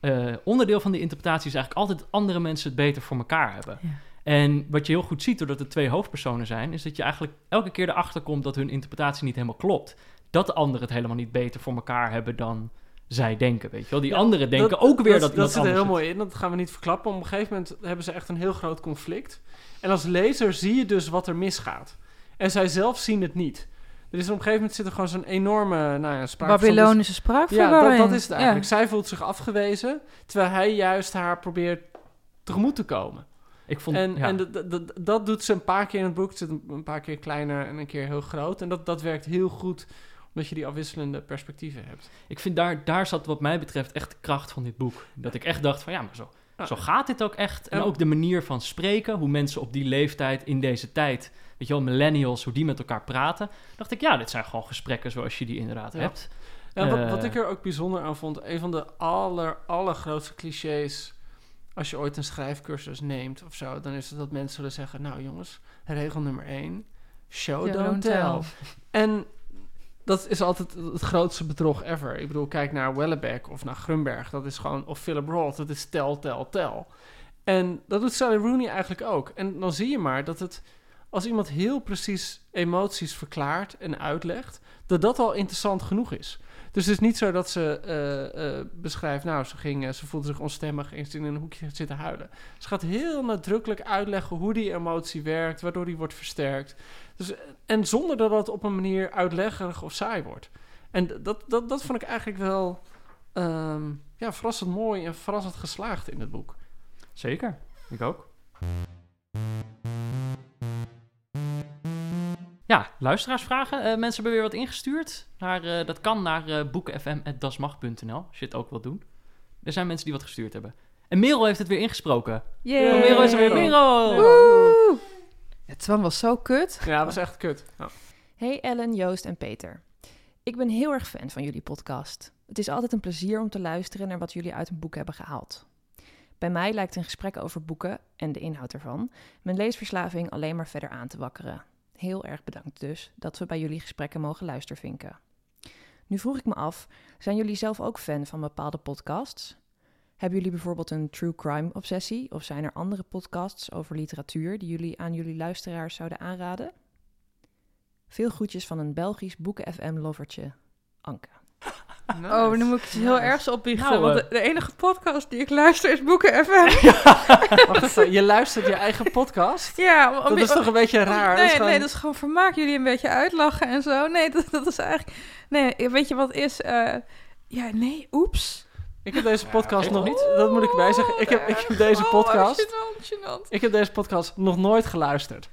eh, onderdeel van die interpretatie is eigenlijk altijd andere mensen het beter voor elkaar hebben. Ja. En wat je heel goed ziet, doordat er twee hoofdpersonen zijn, is dat je eigenlijk elke keer erachter komt dat hun interpretatie niet helemaal klopt. Dat de anderen het helemaal niet beter voor elkaar hebben dan zij denken, weet je wel. Die Ja, anderen denken ook weer dat, dat iemand zit er heel mooi in. Dat gaan we niet verklappen. Op een gegeven moment hebben ze echt een heel groot conflict. En als lezer zie je dus wat er misgaat. En zij zelf zien het niet. Er is op een gegeven moment zit er gewoon zo'n enorme nou ja, spraakverstand. Babylonische Ja, spraakverwarring. dat, dat is het eigenlijk. Ja. Zij voelt zich afgewezen, terwijl hij juist haar probeert tegemoet te komen. Ik vond, En, ja. en dat- doet ze een paar keer in het boek. Het zit een, paar keer kleiner en een keer heel groot. En dat, dat werkt heel goed, omdat je die afwisselende perspectieven hebt. Ik vind daar, daar zat wat mij betreft echt de kracht van dit boek. Dat ik echt dacht van ja, maar zo, Ja. zo gaat dit ook echt. En ook de manier van spreken, hoe mensen op die leeftijd in deze tijd, weet je wel, millennials, hoe die met elkaar praten. Dacht ik ja, dit zijn gewoon gesprekken zoals je die inderdaad Ja. hebt. En wat, Eh. wat ik er ook bijzonder aan vond, een van de aller, allergrootste clichés. Als je ooit een schrijfcursus neemt of zo, dan is het dat mensen zullen zeggen: Nou jongens, regel nummer één: show, don't, don't tell. tell. En dat is altijd het grootste bedrog ever. Ik bedoel, kijk naar Wellebeck of naar Grunberg, dat is gewoon, of Philip Roth, dat is tel, tel, tel. En dat doet Sally Rooney eigenlijk ook. En dan zie je maar dat het, als iemand heel precies emoties verklaart en uitlegt, dat dat al interessant genoeg is. Dus het is niet zo dat ze eh, eh, beschrijft, nou, ze, ging, eh, ze voelde zich onstemmig en ze in een hoekje zitten huilen. Ze gaat heel nadrukkelijk uitleggen hoe die emotie werkt, waardoor die wordt versterkt. Dus, en zonder dat het op een manier uitleggerig of saai wordt. En dat, dat, dat vond ik eigenlijk wel ehm, ja, verrassend mooi en verrassend geslaagd in het boek. Zeker, ik ook. Ja, luisteraarsvragen. Eh, mensen hebben weer wat ingestuurd. Naar, eh, dat kan naar eh boekenfm.dasmag.nl, als je het ook wilt doen. Er zijn mensen die wat gestuurd hebben. En Merel heeft het weer ingesproken. Yay. Oh, Merel is er weer. Merel! Woe! Ja, Twan was zo kut. Ja, dat was echt kut. Ja. Hey Ellen, Joost en Peter. Ik ben heel erg fan van jullie podcast. Het is altijd een plezier om te luisteren naar wat jullie uit een boek hebben gehaald. Bij mij lijkt een gesprek over boeken en de inhoud ervan mijn leesverslaving alleen maar verder aan te wakkeren. Heel erg bedankt dus dat we bij jullie gesprekken mogen luistervinken. Nu vroeg ik me af, zijn jullie zelf ook fan van bepaalde podcasts? Hebben jullie bijvoorbeeld een true crime obsessie of zijn er andere podcasts over literatuur die jullie aan jullie luisteraars zouden aanraden? Veel groetjes van een Belgisch Boeken FM lovertje, Anke. Oh, nu moet ik het heel erg zo opbiechten. Nou, want eh. de, de enige podcast die ik luister is Boeken FM. Wacht even, je luistert je eigen podcast? Ja, Dat is toch een beetje raar? Nee, Dat is gewoon- nee, dat is gewoon vermaak. Jullie een beetje uitlachen en zo. Nee, dat, dat is eigenlijk... Nee, weet je wat is? Eh, ja, nee, oeps. Ik heb deze podcast nog niet. Dat moet ik erbij zeggen. Ik heb, ik heb deze Oh, podcast. gênant, gênant. Ik heb deze podcast nog nooit geluisterd.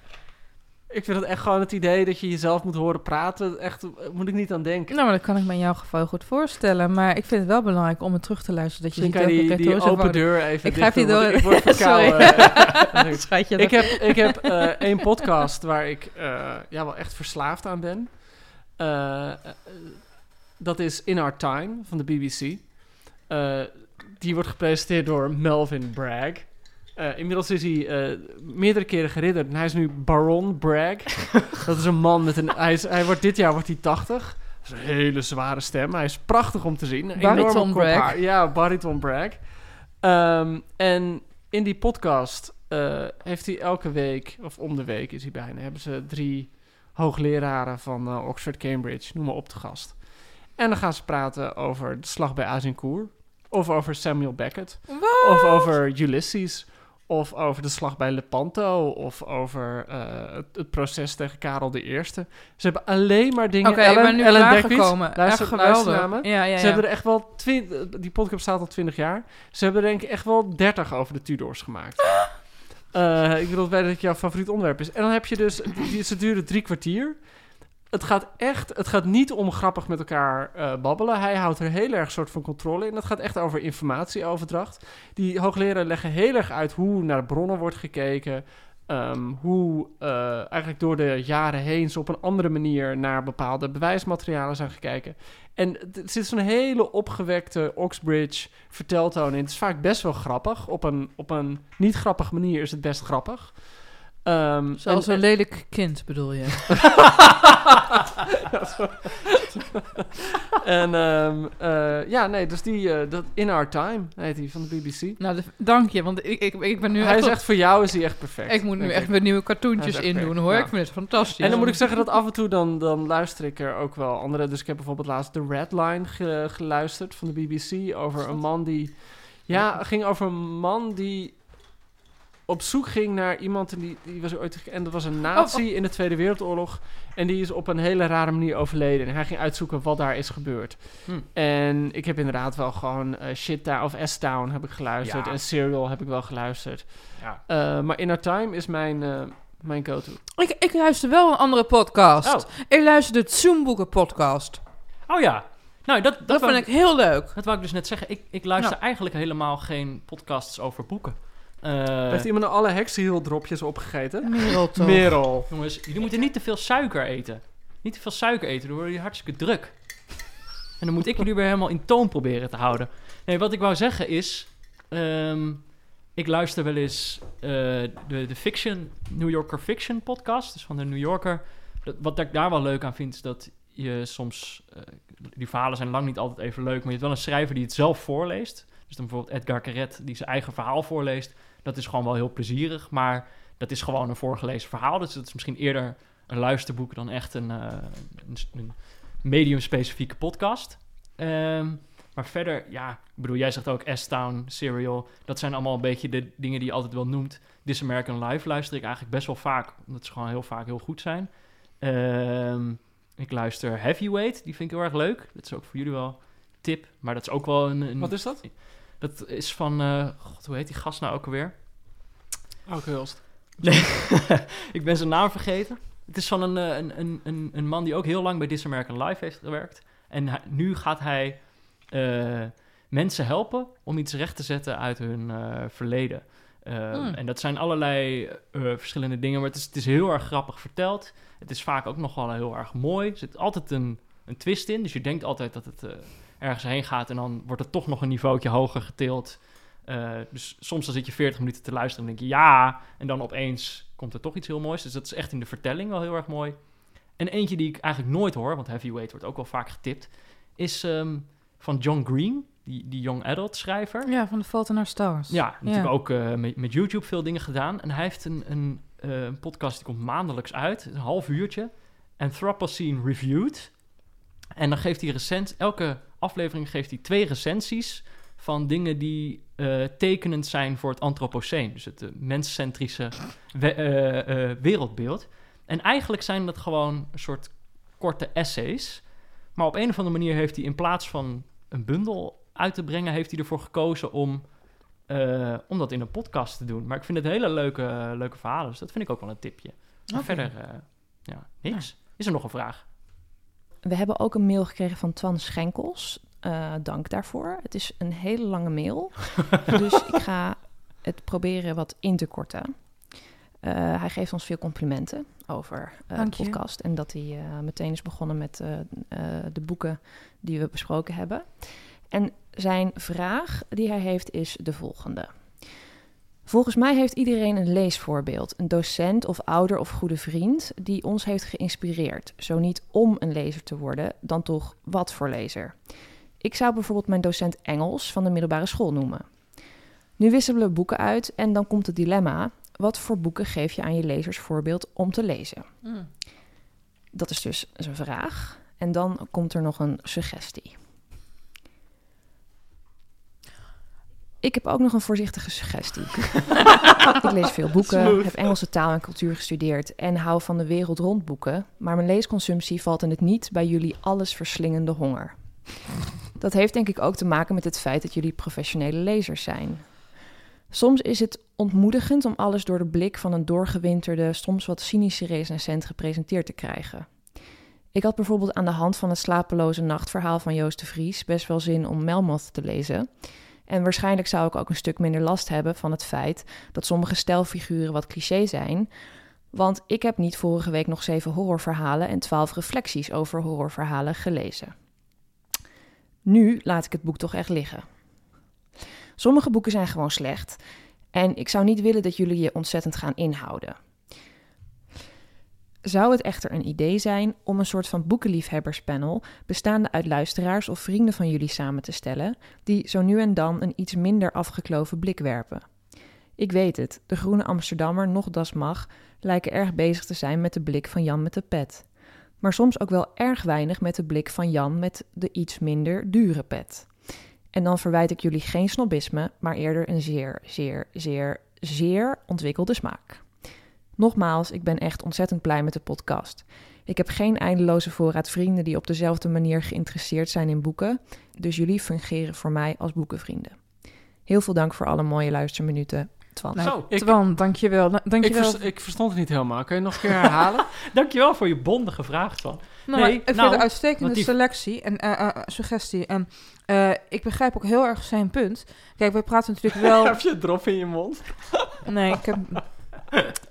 Ik vind het echt gewoon het idee dat je jezelf moet horen praten. Echt, moet ik niet aan denken. Nou, maar dat kan ik me in jouw geval goed voorstellen. Maar ik vind het wel belangrijk om het terug te luisteren. Dat je Misschien die, die open deur even Ik ga even door. Ik word verkouden. Schatje. ik heb, ik heb eh, één podcast waar ik eh, ja, wel echt verslaafd aan ben. Eh, dat is In Our Time van de BBC. Die wordt gepresenteerd door Melvin Bragg. Eh, inmiddels is hij eh, meerdere keren geridderd en hij is nu Baron Bragg. dat is een man met een... Hij, is, hij wordt, dit jaar wordt hij 80. Dat is een hele zware stem. Hij is prachtig om te zien. Bariton Bragg. Ja, Bariton Bragg. Ehm, en in die podcast eh, heeft hij elke week, of om de week is hij bijna, hebben ze drie hoogleraren van Oxford, Cambridge, noem maar op te gast. En dan gaan ze praten over de slag bij Azincourt, of over Samuel Beckett, of over Ulysses, of over de slag bij Lepanto, of over eh, het, het proces tegen Karel I. Ze hebben alleen maar dingen... Oké, ik ben nu Ellen. Dekwits, luister, geweldig. Ja, ja, Ze hebben er echt wel... die podcast bestaat al 20 jaar. Ze hebben er denk ik echt wel 30 over de Tudors gemaakt. Eh, ik bedoel, weet dat het jouw favoriet onderwerp is. En dan heb je dus... Die- ze duren drie kwartier. Het gaat echt... Het gaat niet om grappig met elkaar eh, babbelen. Hij houdt er heel erg soort van controle in. Het gaat echt over informatieoverdracht. Die hoogleraren leggen heel erg uit hoe naar bronnen wordt gekeken... Ehm, hoe eh, eigenlijk door de jaren heen ze op een andere manier naar bepaalde bewijsmaterialen zijn gekeken. En het- er zit zo'n hele opgewekte Oxbridge verteltoon in. Het is vaak best wel grappig. Op een, op een niet grappige manier is het best grappig. Ehm, Zoals en- een lelijk kind, bedoel je? en ehm, eh, ja, nee, dus die, eh, dat In Our Time heet die van de BBC. Nou, de- dank je, want ik, ik, ik ben nu Hij echt... is op- echt voor jou is hij echt perfect. ik moet nu echt weer nieuwe Hij cartoontjes indoen, hoor. ja. Ik vind het fantastisch. En dan moet ik zeggen dat af en toe dan, dan luister ik er ook wel andere. Dus ik heb bijvoorbeeld laatst The Red Line ge- geluisterd van de BBC over een man die... Ja, het ging over een man die op zoek ging naar iemand en die, die was ooit... En dat was een nazi in de Tweede Wereldoorlog. En die is op een hele rare manier overleden. En hij ging uitzoeken wat daar is gebeurd. Hm. En ik heb inderdaad wel gewoon eh Shit Town of S-Town heb ik geluisterd. Ja. En Serial heb ik wel geluisterd. Ja. Eh, maar In Our Time is mijn, eh, mijn go-to. Ik, ik luister wel een andere podcast. Oh. Ik luister de Zoomboeken podcast. Oh ja. Nou, dat, dat, vind ik heel leuk. Dat wou ik dus net zeggen. Ik, ik luister eigenlijk helemaal geen podcasts over boeken. Eh, Heeft iemand nou alle heksenhieldropjes opgegeten? Merel toch? Merel. jongens, jullie moeten niet te veel suiker eten. Niet te veel suiker eten, dan word je hartstikke druk. En dan moet ik jullie weer helemaal in toon proberen te houden. Nee, wat ik wou zeggen is... ehm, ik luister wel eens eh, de, de Fiction, New Yorker Fiction podcast. Dus van de New Yorker. Dat, wat ik daar wel leuk aan vind, is dat je soms... eh, die verhalen zijn lang niet altijd even leuk, maar je hebt wel een schrijver die het zelf voorleest. Dus dan bijvoorbeeld Edgar Caret, die zijn eigen verhaal voorleest. Dat is gewoon wel heel plezierig, maar dat is gewoon een voorgelezen verhaal. Dus het is misschien eerder een luisterboek dan echt een, een, een medium-specifieke podcast. Ehm, maar verder, ja, ik bedoel, jij zegt ook S-Town, Serial. Dat zijn allemaal een beetje de dingen die je altijd wel noemt. This American Life luister ik eigenlijk best wel vaak, omdat ze gewoon heel vaak heel goed zijn. Ehm, ik luister Heavyweight, die vind ik heel erg leuk. Dat is ook voor jullie wel tip, maar dat is ook wel een... een Wat is dat? Dat is van, eh, god, hoe heet die gast nou ook alweer? Auke Hulst. Nee, ik ben zijn naam vergeten. Het is van een, eh, een, een, een, een man die ook heel lang bij This American Life heeft gewerkt. En hij- nu gaat hij eh, mensen helpen om iets recht te zetten uit hun eh, verleden. Eh, Hmm. En dat zijn allerlei eh, verschillende dingen, maar het is, het is heel erg grappig verteld. Het is vaak ook nog wel heel erg mooi. Er zit altijd een, een twist in, dus je denkt altijd dat het eh, ergens heen gaat en dan wordt het toch nog een niveautje hoger getild. Eh, dus soms dan zit je 40 minuten te luisteren en denk je ja. En dan opeens komt er toch iets heel moois. Dus dat is echt in de vertelling wel heel erg mooi. En eentje die ik eigenlijk nooit hoor, want Heavyweight wordt ook wel vaak getipt, is ehm, van John Green, die, die young adult schrijver. Ja, van de Fault in Our Stars. Ja, natuurlijk ook uh, met, met, YouTube veel dingen gedaan. En hij heeft een, een, uh, een podcast die komt maandelijks uit, een half uurtje. Anthropocene Reviewed. En dan geeft hij recent, elke aflevering geeft hij twee recensies van dingen die uh, tekenend zijn voor het antropoceen. Dus het uh, menscentrische we uh, wereldbeeld. En eigenlijk zijn dat gewoon een soort korte essays. Maar op een of andere manier heeft hij in plaats van een bundel uit te brengen, heeft hij ervoor gekozen om, om dat in een podcast te doen. Maar ik vind het hele leuke, leuke verhalen, dus dat vind ik ook wel een tipje. Maar okay. verder, ja, niks. Is er nog een vraag? We hebben ook een mail gekregen van Twan Schenkels. Uh, dank daarvoor. Het is een hele lange mail. dus ik ga het proberen wat in te korten. Uh, hij geeft ons veel complimenten over uh, de podcast. En dat hij meteen is begonnen met de boeken die we besproken hebben. En zijn vraag die hij heeft is de volgende. Volgens mij heeft iedereen een leesvoorbeeld, een docent of ouder of goede vriend die ons heeft geïnspireerd. Zo niet om een lezer te worden, dan toch wat voor lezer. Ik zou bijvoorbeeld mijn docent Engels van de middelbare school noemen. Nu wisselen we boeken uit en dan komt het dilemma: wat voor boeken geef je aan je lezers voorbeeld om te lezen? Mm. Dat is dus een vraag. En dan komt er nog een suggestie. Ik heb ook nog een voorzichtige suggestie. ik lees veel boeken, Smooth. heb Engelse taal en cultuur gestudeerd en hou van de wereld rond boeken. Maar mijn leesconsumptie valt in het niet bij jullie alles verslingende honger. Dat heeft denk ik ook te maken met het feit dat jullie professionele lezers zijn. Soms is het ontmoedigend om alles door de blik van een doorgewinterde, soms wat cynische recensent gepresenteerd te krijgen. Ik had bijvoorbeeld aan de hand van het slapeloze nachtverhaal van Joost de Vries best wel zin om Melmoth te lezen. En waarschijnlijk zou ik ook een stuk minder last hebben van het feit dat sommige stelfiguren wat cliché zijn. Want ik heb niet vorige week nog zeven horrorverhalen en twaalf reflecties over horrorverhalen gelezen. Nu laat ik het boek toch echt liggen. Sommige boeken zijn gewoon slecht en ik zou niet willen dat jullie je ontzettend gaan inhouden. Zou het echter een idee zijn om een soort van boekenliefhebberspanel bestaande uit luisteraars of vrienden van jullie samen te stellen, die zo nu en dan een iets minder afgekloven blik werpen? Ik weet het, de Groene Amsterdammer nog Das Mag lijken erg bezig te zijn met de blik van Jan met de pet. Maar soms ook wel erg weinig met de blik van Jan met de iets minder dure pet. En dan verwijt ik jullie geen snobisme, maar eerder een zeer, zeer, zeer, zeer ontwikkelde smaak. Nogmaals, ik ben echt ontzettend blij met de podcast. Ik heb geen eindeloze voorraad vrienden die op dezelfde manier geïnteresseerd zijn in boeken, dus jullie fungeren voor mij als boekenvrienden. Heel veel dank voor alle mooie luisterminuten. Twan. Nou, Zo, ik, Twan, dankjewel. dankjewel. Ik, vers, ik verstond het niet helemaal. Kun je nog een keer herhalen? dankjewel voor je bondige vraag, Twan. Nou, nee, ik vind nou, het een uitstekende die... selectie en uh, uh, suggestie. En uh, ik begrijp ook heel erg zijn punt. Kijk, wij praten natuurlijk wel... heb je drop in je mond? nee, ik heb...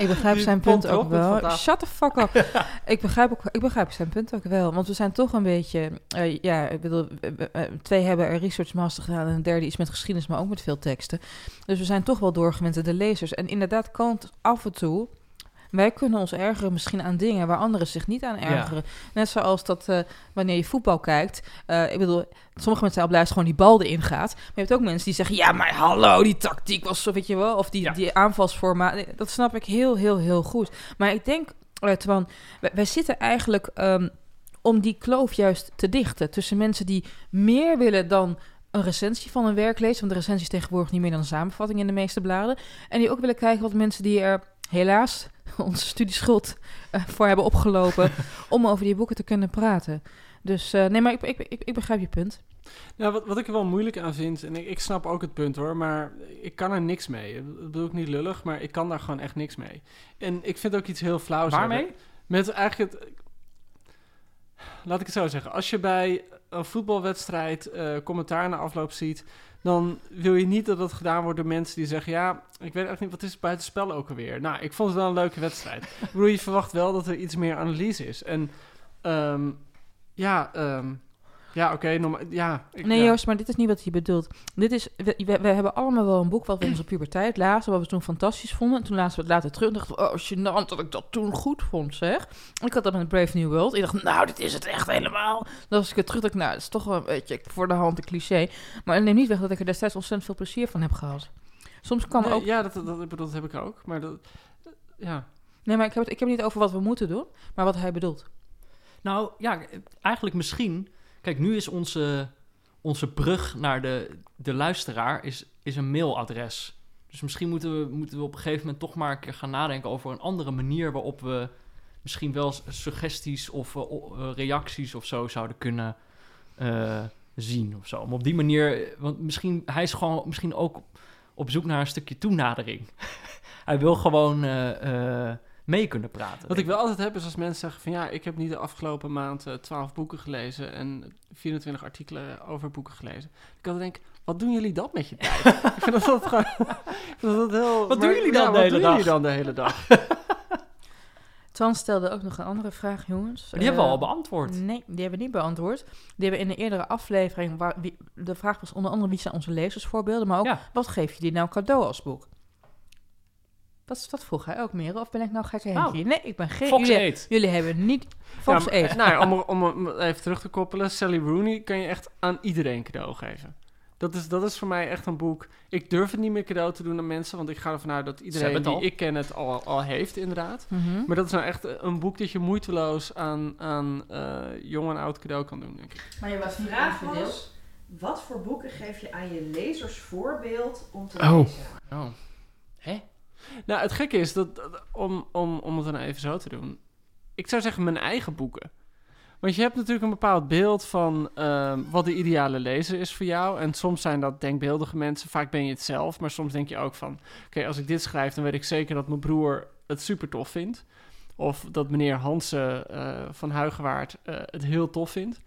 Ik begrijp zijn punt ook wel. Shut the fuck up. ik, begrijp ook, ik begrijp zijn punt ook wel. Want we zijn toch een beetje... Uh, ja, ik bedoel, twee hebben een research master gedaan... en een derde iets met geschiedenis, maar ook met veel teksten. Dus we zijn toch wel doorgewinterde lezers. En inderdaad kan af en toe... Wij kunnen ons ergeren misschien aan dingen waar anderen zich niet aan ergeren. Ja. Net zoals dat uh, wanneer je voetbal kijkt. Uh, ik bedoel, sommige mensen zijn al blij als gewoon die bal erin gaat. Maar je hebt ook mensen die zeggen: Ja, maar hallo, die tactiek was zo, weet je wel. Of die, ja. die aanvalsforma. Dat snap ik heel, heel, heel goed. Maar ik denk, uh, Twan, wij, wij, zitten eigenlijk um, om die kloof juist te dichten. Tussen mensen die meer willen dan een recensie van een werk lezen. Want de recensie is tegenwoordig niet meer dan een samenvatting in de meeste bladen. En die ook willen kijken wat mensen die er helaas onze studieschuld uh, voor hebben opgelopen om over die boeken te kunnen praten. Dus uh, nee, maar ik, ik, ik, ik, begrijp je punt. Ja, wat, wat ik er wel moeilijk aan vind, en ik, ik snap ook het punt hoor, maar ik kan er niks mee. Dat bedoel ik niet lullig, maar ik kan daar gewoon echt niks mee. En ik vind ook iets heel flauws. Waarmee? Met eigenlijk het... Laat ik het zo zeggen. Als je bij een voetbalwedstrijd uh, commentaar na afloop ziet dan wil je niet dat dat gedaan wordt door mensen die zeggen... ja, ik weet eigenlijk niet, wat is het buitenspel ook alweer? Nou, ik vond het wel een leuke wedstrijd. ik je verwacht wel dat er iets meer analyse is. En um, ja... Um, Ja, oké. norma- ja, ik- Nee, ja. Joost, maar dit is niet wat hij bedoelt. Dit is, we, we, we hebben allemaal wel een boek wat we in onze puberteit lazen, wat we toen fantastisch vonden. En toen lazen we het later terug en dachten we, oh, gênant dat ik dat toen goed vond, zeg. Ik had dat met Brave New World. Ik dacht, nou, dit is het echt helemaal. Dan als ik het terug dacht, nou, dat is toch wel een beetje voor de hand een cliché. Maar het neemt niet weg dat ik er destijds ontzettend veel plezier van heb gehad. Soms kan Nee, ook... Ja, dat, dat, dat, ik bedoel, dat heb ik ook. Maar dat, ja. Nee, maar ik heb, het, ik heb het niet over wat we moeten doen, maar wat hij bedoelt. Nou ja, eigenlijk misschien. Kijk, nu is onze, onze brug naar de, de luisteraar is, is een mailadres. Dus misschien moeten we, moeten we op een gegeven moment toch maar een keer gaan nadenken over een andere manier waarop we misschien wel suggesties of eh, eh, reacties of zo zouden kunnen eh, zien of zo. Om op die manier, want misschien, hij is gewoon misschien ook op, zoek naar een stukje toenadering. hij wil gewoon mee kunnen praten. Wat ik wel altijd heb is als mensen zeggen van ja, ik heb niet de afgelopen maand eh, 12 boeken gelezen en 24 artikelen over boeken gelezen. Ik altijd denk, wat doen jullie dat met je tijd? ik vind dat, dat gewoon. ik vind dat heel, Wat doen jullie dan ja, de hele doen dag? jullie dan de hele dag? Twan stelde ook nog een andere vraag, jongens. Die hebben we Eh, al beantwoord. Nee, die hebben we niet beantwoord. Die hebben in de eerdere aflevering... Waar, wie, de vraag was onder andere wie zijn onze lezersvoorbeelden... maar ook Ja. wat geef je die nou cadeau als boek? Dat, dat vroeg hij ook meer. Of ben ik nou gek Oh. Henkie? Nee, ik ben geen... Fox jullie, jullie hebben niet... Fox Ja, maar, nou ja, om, om, even terug te koppelen, Sally Rooney kan je echt aan iedereen cadeau geven. Dat is, dat is voor mij echt een boek. Ik durf het niet meer cadeau te doen aan mensen, want ik ga ervan uit dat iedereen die ik ken het al, al heeft, inderdaad. Mhm. Maar dat is nou echt een boek dat je moeiteloos aan, aan eh, jong en oud cadeau kan doen, denk ik. Maar je was niet vraag was, wat voor boeken geef je aan je lezers voorbeeld om te Oh. lezen? Oh. Hè? Nou, het gekke is dat, om, om, om het dan even zo te doen. Ik zou zeggen mijn eigen boeken. Want je hebt natuurlijk een bepaald beeld van ehm, wat de ideale lezer is voor jou. En soms zijn dat denkbeeldige mensen, vaak ben je het zelf. Maar soms denk je ook van, oké, als ik dit schrijf, dan weet ik zeker dat mijn broer het super tof vindt. Of dat meneer Hansen eh, van Huigewaard eh, het heel tof vindt.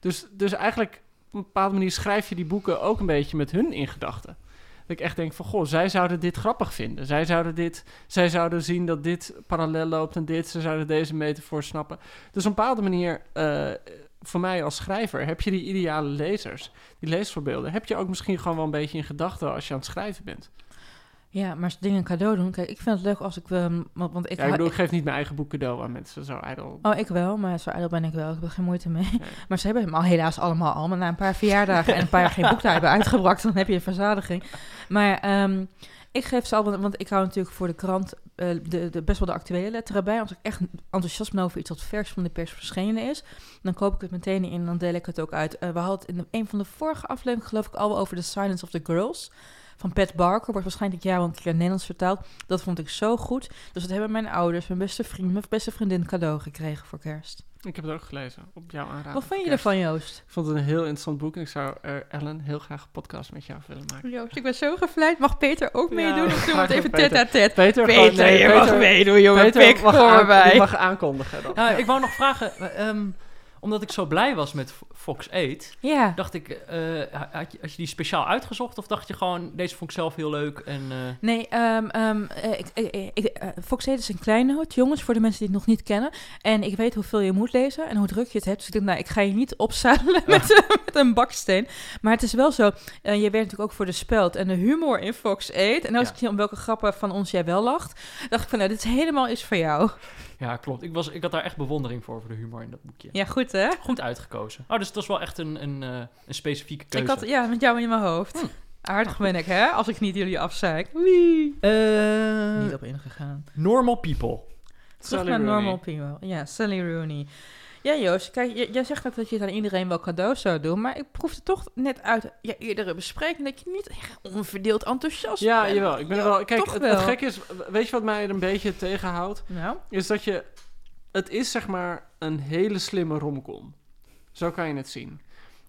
Dus, dus eigenlijk op een bepaalde manier schrijf je die boeken ook een beetje met hun in gedachten. Dat ik echt denk van, goh, zij zouden dit grappig vinden. Zij zouden, dit, zij zouden zien dat dit parallel loopt en dit. Ze zouden deze metafoor snappen. Dus op een bepaalde manier, eh, voor mij als schrijver, heb je die ideale lezers. Die leesvoorbeelden heb je ook misschien gewoon wel een beetje in gedachten als je aan het schrijven bent. Ja, maar dingen cadeau doen... Kijk, ik vind het leuk als ik... ehm, want, ik, ja, ik hou- bedoel, ik geef niet mijn eigen boek cadeau aan mensen, zo ijdel. Oh, ik wel, maar zo ijdel ben ik wel. Ik heb er geen moeite mee. Nee. Maar ze hebben hem al helaas allemaal al. Maar na een paar verjaardagen en een paar jaar geen boek te hebben uitgebracht, dan heb je een verzadiging. Maar ehm, ik geef ze al, want, want ik hou natuurlijk voor de krant eh, de, de, best wel de actuele letteren bij. Als ik echt enthousiast ben over iets wat vers van de pers verschenen is, dan koop ik het meteen in en dan deel ik het ook uit. Eh, we hadden in een van de vorige afleveringen geloof ik al over The Silence of the Girls. Van Pat Barker, wordt waarschijnlijk wel een keer Nederlands vertaald. Dat vond ik zo goed. Dus dat hebben mijn ouders, mijn beste vriend, mijn beste vriendin cadeau gekregen voor kerst. Ik heb het ook gelezen, op jouw aanraden. Wat vind je Kerst. ervan, Joost? Ik vond het een heel interessant boek en ik zou er, Ellen, heel graag een podcast met jou willen maken. Joost, ik ben zo gevleid. Mag Peter ook Ja, meedoen? Of doen we het even met Peter. tête-à-tête? Peter, Peter, gewoon- nee, je Peter- mag meedoen, jongen. Peter Pik, mag, kom aan- mag aankondigen dan. Nou, ik wou nog vragen, eh, ehm, omdat ik zo blij was met Fox 8, Ja. dacht ik, eh, had, je, had je die speciaal uitgezocht of dacht je gewoon, deze vond ik zelf heel leuk en... eh, Nee, ehm, ehm, eh, ik, ik, ik, Fox Heet is een kleinoot, jongens, voor de mensen die het nog niet kennen. En ik weet hoeveel je moet lezen en hoe druk je het hebt. Dus ik denk, nou, ik ga je niet opzadelen met, met een baksteen. Maar het is wel zo, je werkt natuurlijk ook voor de speld en de humor in Fox 8. En als Ja. ik zie om welke grappen van ons jij wel lacht, dacht ik van, nou, dit is helemaal iets voor jou. Ja, klopt. Ik, was, ik had daar echt bewondering voor, voor de humor in dat boekje. Ja, goed hè? Goed uitgekozen. Oh, dus het was wel echt een, een, eh, een specifieke keuze. Ik had, ja, met jou in mijn hoofd. Hm. Aardig ben ik, hè? Als ik niet jullie afzeik. Wee. Eh, Niet op ingegaan. Normal People. Terug Sally naar Rooney. Normal People. Ja, Sally Rooney. Ja, Joost, kijk, jij zegt ook dat je het aan iedereen wel cadeau zou doen, maar ik proefde toch net uit je eerdere bespreking dat je niet echt onverdeeld enthousiast Ja, bent. jawel. Ik ben er Ja, wel. Kijk, het, wel. het gekke is, weet je wat mij er een beetje tegenhoudt? Nou, Is dat je. Het is zeg maar een hele slimme romcom. Zo kan je het zien.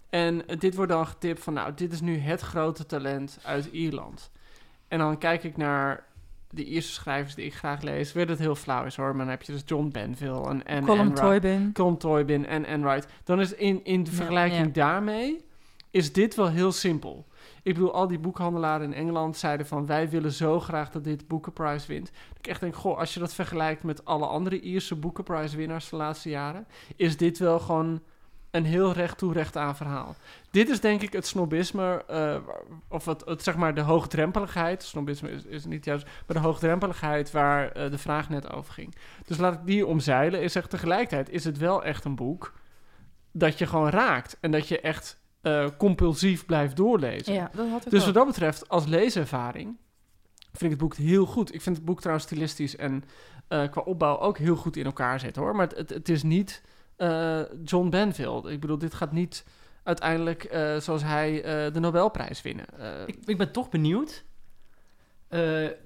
En dit wordt dan getipt van, nou, dit is nu het grote talent uit Ierland. En dan kijk ik naar de Ierse schrijvers die ik graag lees. Weer dat het heel flauw is hoor. Maar dan heb je dus John Benville en en Wright- Toybin. Colin Toybin en Anne Wright. Dan is in, in de vergelijking ja. daarmee... is dit wel heel simpel. Ik bedoel, al die boekhandelaren in Engeland zeiden van... wij willen zo graag dat dit Booker wint. Dat ik echt denk, goh, als je dat vergelijkt met alle andere Ierse Booker winnaars de laatste jaren... is dit wel gewoon een heel recht toe recht aan verhaal. Dit is denk ik het snobisme, eh, of het, het, zeg maar de hoogdrempeligheid. Snobisme is, is niet juist, maar de hoogdrempeligheid waar eh, de vraag net over ging. Dus laat ik die omzeilen. Ik zeg tegelijkertijd is het wel echt een boek dat je gewoon raakt en dat je echt eh, compulsief blijft doorlezen. Ja, dat had ik Dus wat dat betreft, als leeservaring, vind ik het boek heel goed. Ik vind het boek trouwens stilistisch en qua opbouw ook heel goed in elkaar zitten hoor. Maar het, het, het is niet eh, John Banville. Ik bedoel, dit gaat niet uiteindelijk eh, zoals hij eh, de Nobelprijs winnen. Ik, ik ben toch benieuwd.